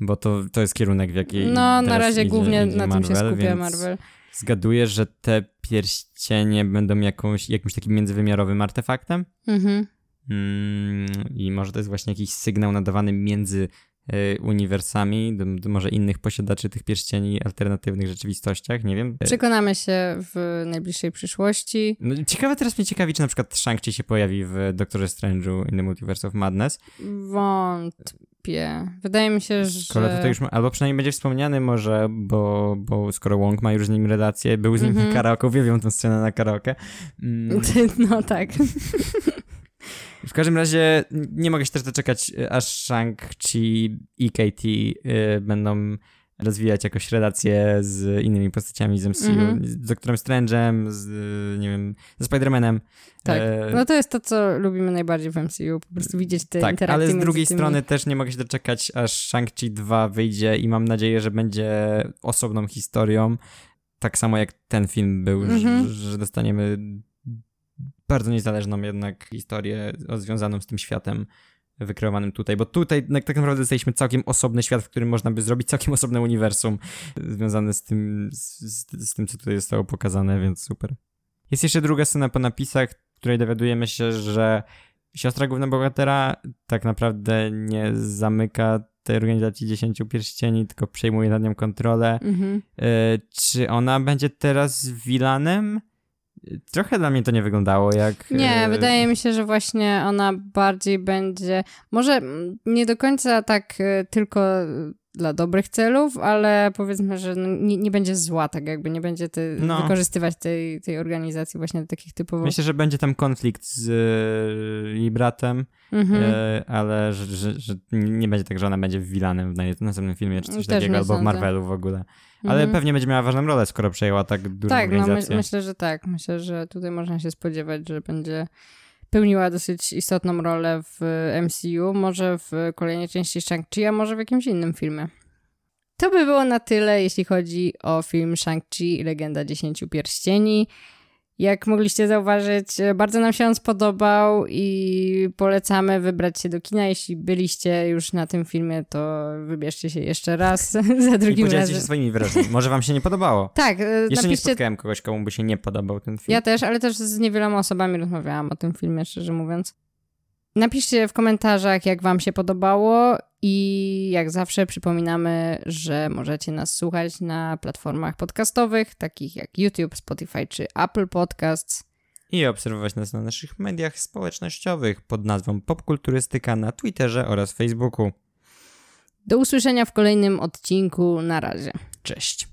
[SPEAKER 2] bo to, to jest kierunek, w jaki
[SPEAKER 1] No, na razie
[SPEAKER 2] idzie,
[SPEAKER 1] głównie
[SPEAKER 2] idzie
[SPEAKER 1] na tym się
[SPEAKER 2] Marvel,
[SPEAKER 1] skupia
[SPEAKER 2] więc
[SPEAKER 1] Marvel.
[SPEAKER 2] Zgaduję, że te pierścienie będą jakąś, jakimś takim międzywymiarowym artefaktem
[SPEAKER 1] Mhm.
[SPEAKER 2] Mm, i może to jest właśnie jakiś sygnał nadawany między e, uniwersami, może innych posiadaczy tych pierścieni alternatywnych rzeczywistościach, nie wiem. E,
[SPEAKER 1] Przekonamy się w najbliższej przyszłości.
[SPEAKER 2] No, ciekawe teraz mnie ciekawi, czy na przykład Shang-Chi się pojawi w Doktorze Strange'u in the Multiverse of Madness.
[SPEAKER 1] Wątpię. Wydaje mi się, że...
[SPEAKER 2] Skoro tutaj już albo przynajmniej będzie wspomniany może, bo, bo skoro Wong ma już z nim relację, był z nim
[SPEAKER 1] Mhm.
[SPEAKER 2] na karaoke, uwielbiam tę scenę na karaoke. Mm, (laughs)
[SPEAKER 1] No tak. (laughs)
[SPEAKER 2] w każdym razie nie mogę się też doczekać, aż Shang-Chi i Katie y, będą rozwijać jakoś relacje z innymi postaciami z MCU,
[SPEAKER 1] Mhm.
[SPEAKER 2] z Doktorem Strange'em, z, nie wiem, ze Spider-Manem.
[SPEAKER 1] Tak.
[SPEAKER 2] E,
[SPEAKER 1] No to jest to, co lubimy najbardziej w MCU. Po prostu widzieć te
[SPEAKER 2] tak,
[SPEAKER 1] interakcje
[SPEAKER 2] ale z drugiej
[SPEAKER 1] tymi...
[SPEAKER 2] strony też nie mogę się doczekać, aż Shang-Chi 2 wyjdzie i mam nadzieję, że będzie osobną historią. Tak samo jak ten film był,
[SPEAKER 1] Mhm.
[SPEAKER 2] że, że dostaniemy bardzo niezależną jednak historię związaną z tym światem wykreowanym tutaj, bo tutaj tak naprawdę dostaliśmy całkiem osobny świat, w którym można by zrobić całkiem osobne uniwersum związane z tym, z, z, tym, co tutaj zostało pokazane, więc super. Jest jeszcze druga scena po napisach, w której dowiadujemy się, że siostra główna bohatera tak naprawdę nie zamyka tej organizacji dziesięciu pierścieni, tylko przejmuje nad nią kontrolę.
[SPEAKER 1] Mhm.
[SPEAKER 2] E, czy ona będzie teraz vilanem? Trochę dla mnie to nie wyglądało jak...
[SPEAKER 1] Nie,
[SPEAKER 2] e,
[SPEAKER 1] wydaje mi się, że właśnie ona bardziej będzie, może nie do końca tak e, tylko e, dla dobrych celów, ale powiedzmy, że nie, nie będzie zła, tak jakby nie będzie te,
[SPEAKER 2] No.
[SPEAKER 1] wykorzystywać tej, tej organizacji właśnie do takich typowo...
[SPEAKER 2] Myślę, że będzie tam konflikt z jej bratem,
[SPEAKER 1] Mhm.
[SPEAKER 2] ale że, że, że nie będzie tak, że ona będzie w naj- następnym filmie czy coś
[SPEAKER 1] Też
[SPEAKER 2] takiego, albo w
[SPEAKER 1] sądzę.
[SPEAKER 2] Marvelu w ogóle. Ale
[SPEAKER 1] Mhm.
[SPEAKER 2] pewnie będzie miała ważną rolę, skoro przejęła tak dużą
[SPEAKER 1] Tak, no my,
[SPEAKER 2] organizację.
[SPEAKER 1] myślę, że tak. Myślę, że tutaj można się spodziewać, że będzie pełniła dosyć istotną rolę w MCU, może w kolejnej części Shang-Chi, a może w jakimś innym filmie. To by było na tyle, jeśli chodzi o film Shang-Chi i Legenda Dziesięciu Pierścieni. Jak mogliście zauważyć, bardzo nam się on spodobał i polecamy wybrać się do kina. Jeśli byliście już na tym filmie, to wybierzcie się jeszcze raz (laughs) za
[SPEAKER 2] I
[SPEAKER 1] drugim
[SPEAKER 2] podzielcie
[SPEAKER 1] razem.
[SPEAKER 2] się swoimi wyrazami. Może wam się nie podobało.
[SPEAKER 1] Tak, e,
[SPEAKER 2] Jeszcze nie
[SPEAKER 1] napiszcie
[SPEAKER 2] spotkałem kogoś, komu by się nie podobał ten film.
[SPEAKER 1] Ja też, ale też z niewieloma osobami rozmawiałam o tym filmie, szczerze mówiąc. Napiszcie w komentarzach, jak wam się podobało I jak zawsze przypominamy, że możecie nas słuchać na platformach podcastowych, takich jak YouTube, Spotify czy Apple Podcasts.
[SPEAKER 2] I obserwować nas na naszych mediach społecznościowych pod nazwą Popkulturystyka na Twitterze oraz Facebooku.
[SPEAKER 1] Do usłyszenia w kolejnym odcinku. Na razie.
[SPEAKER 2] Cześć.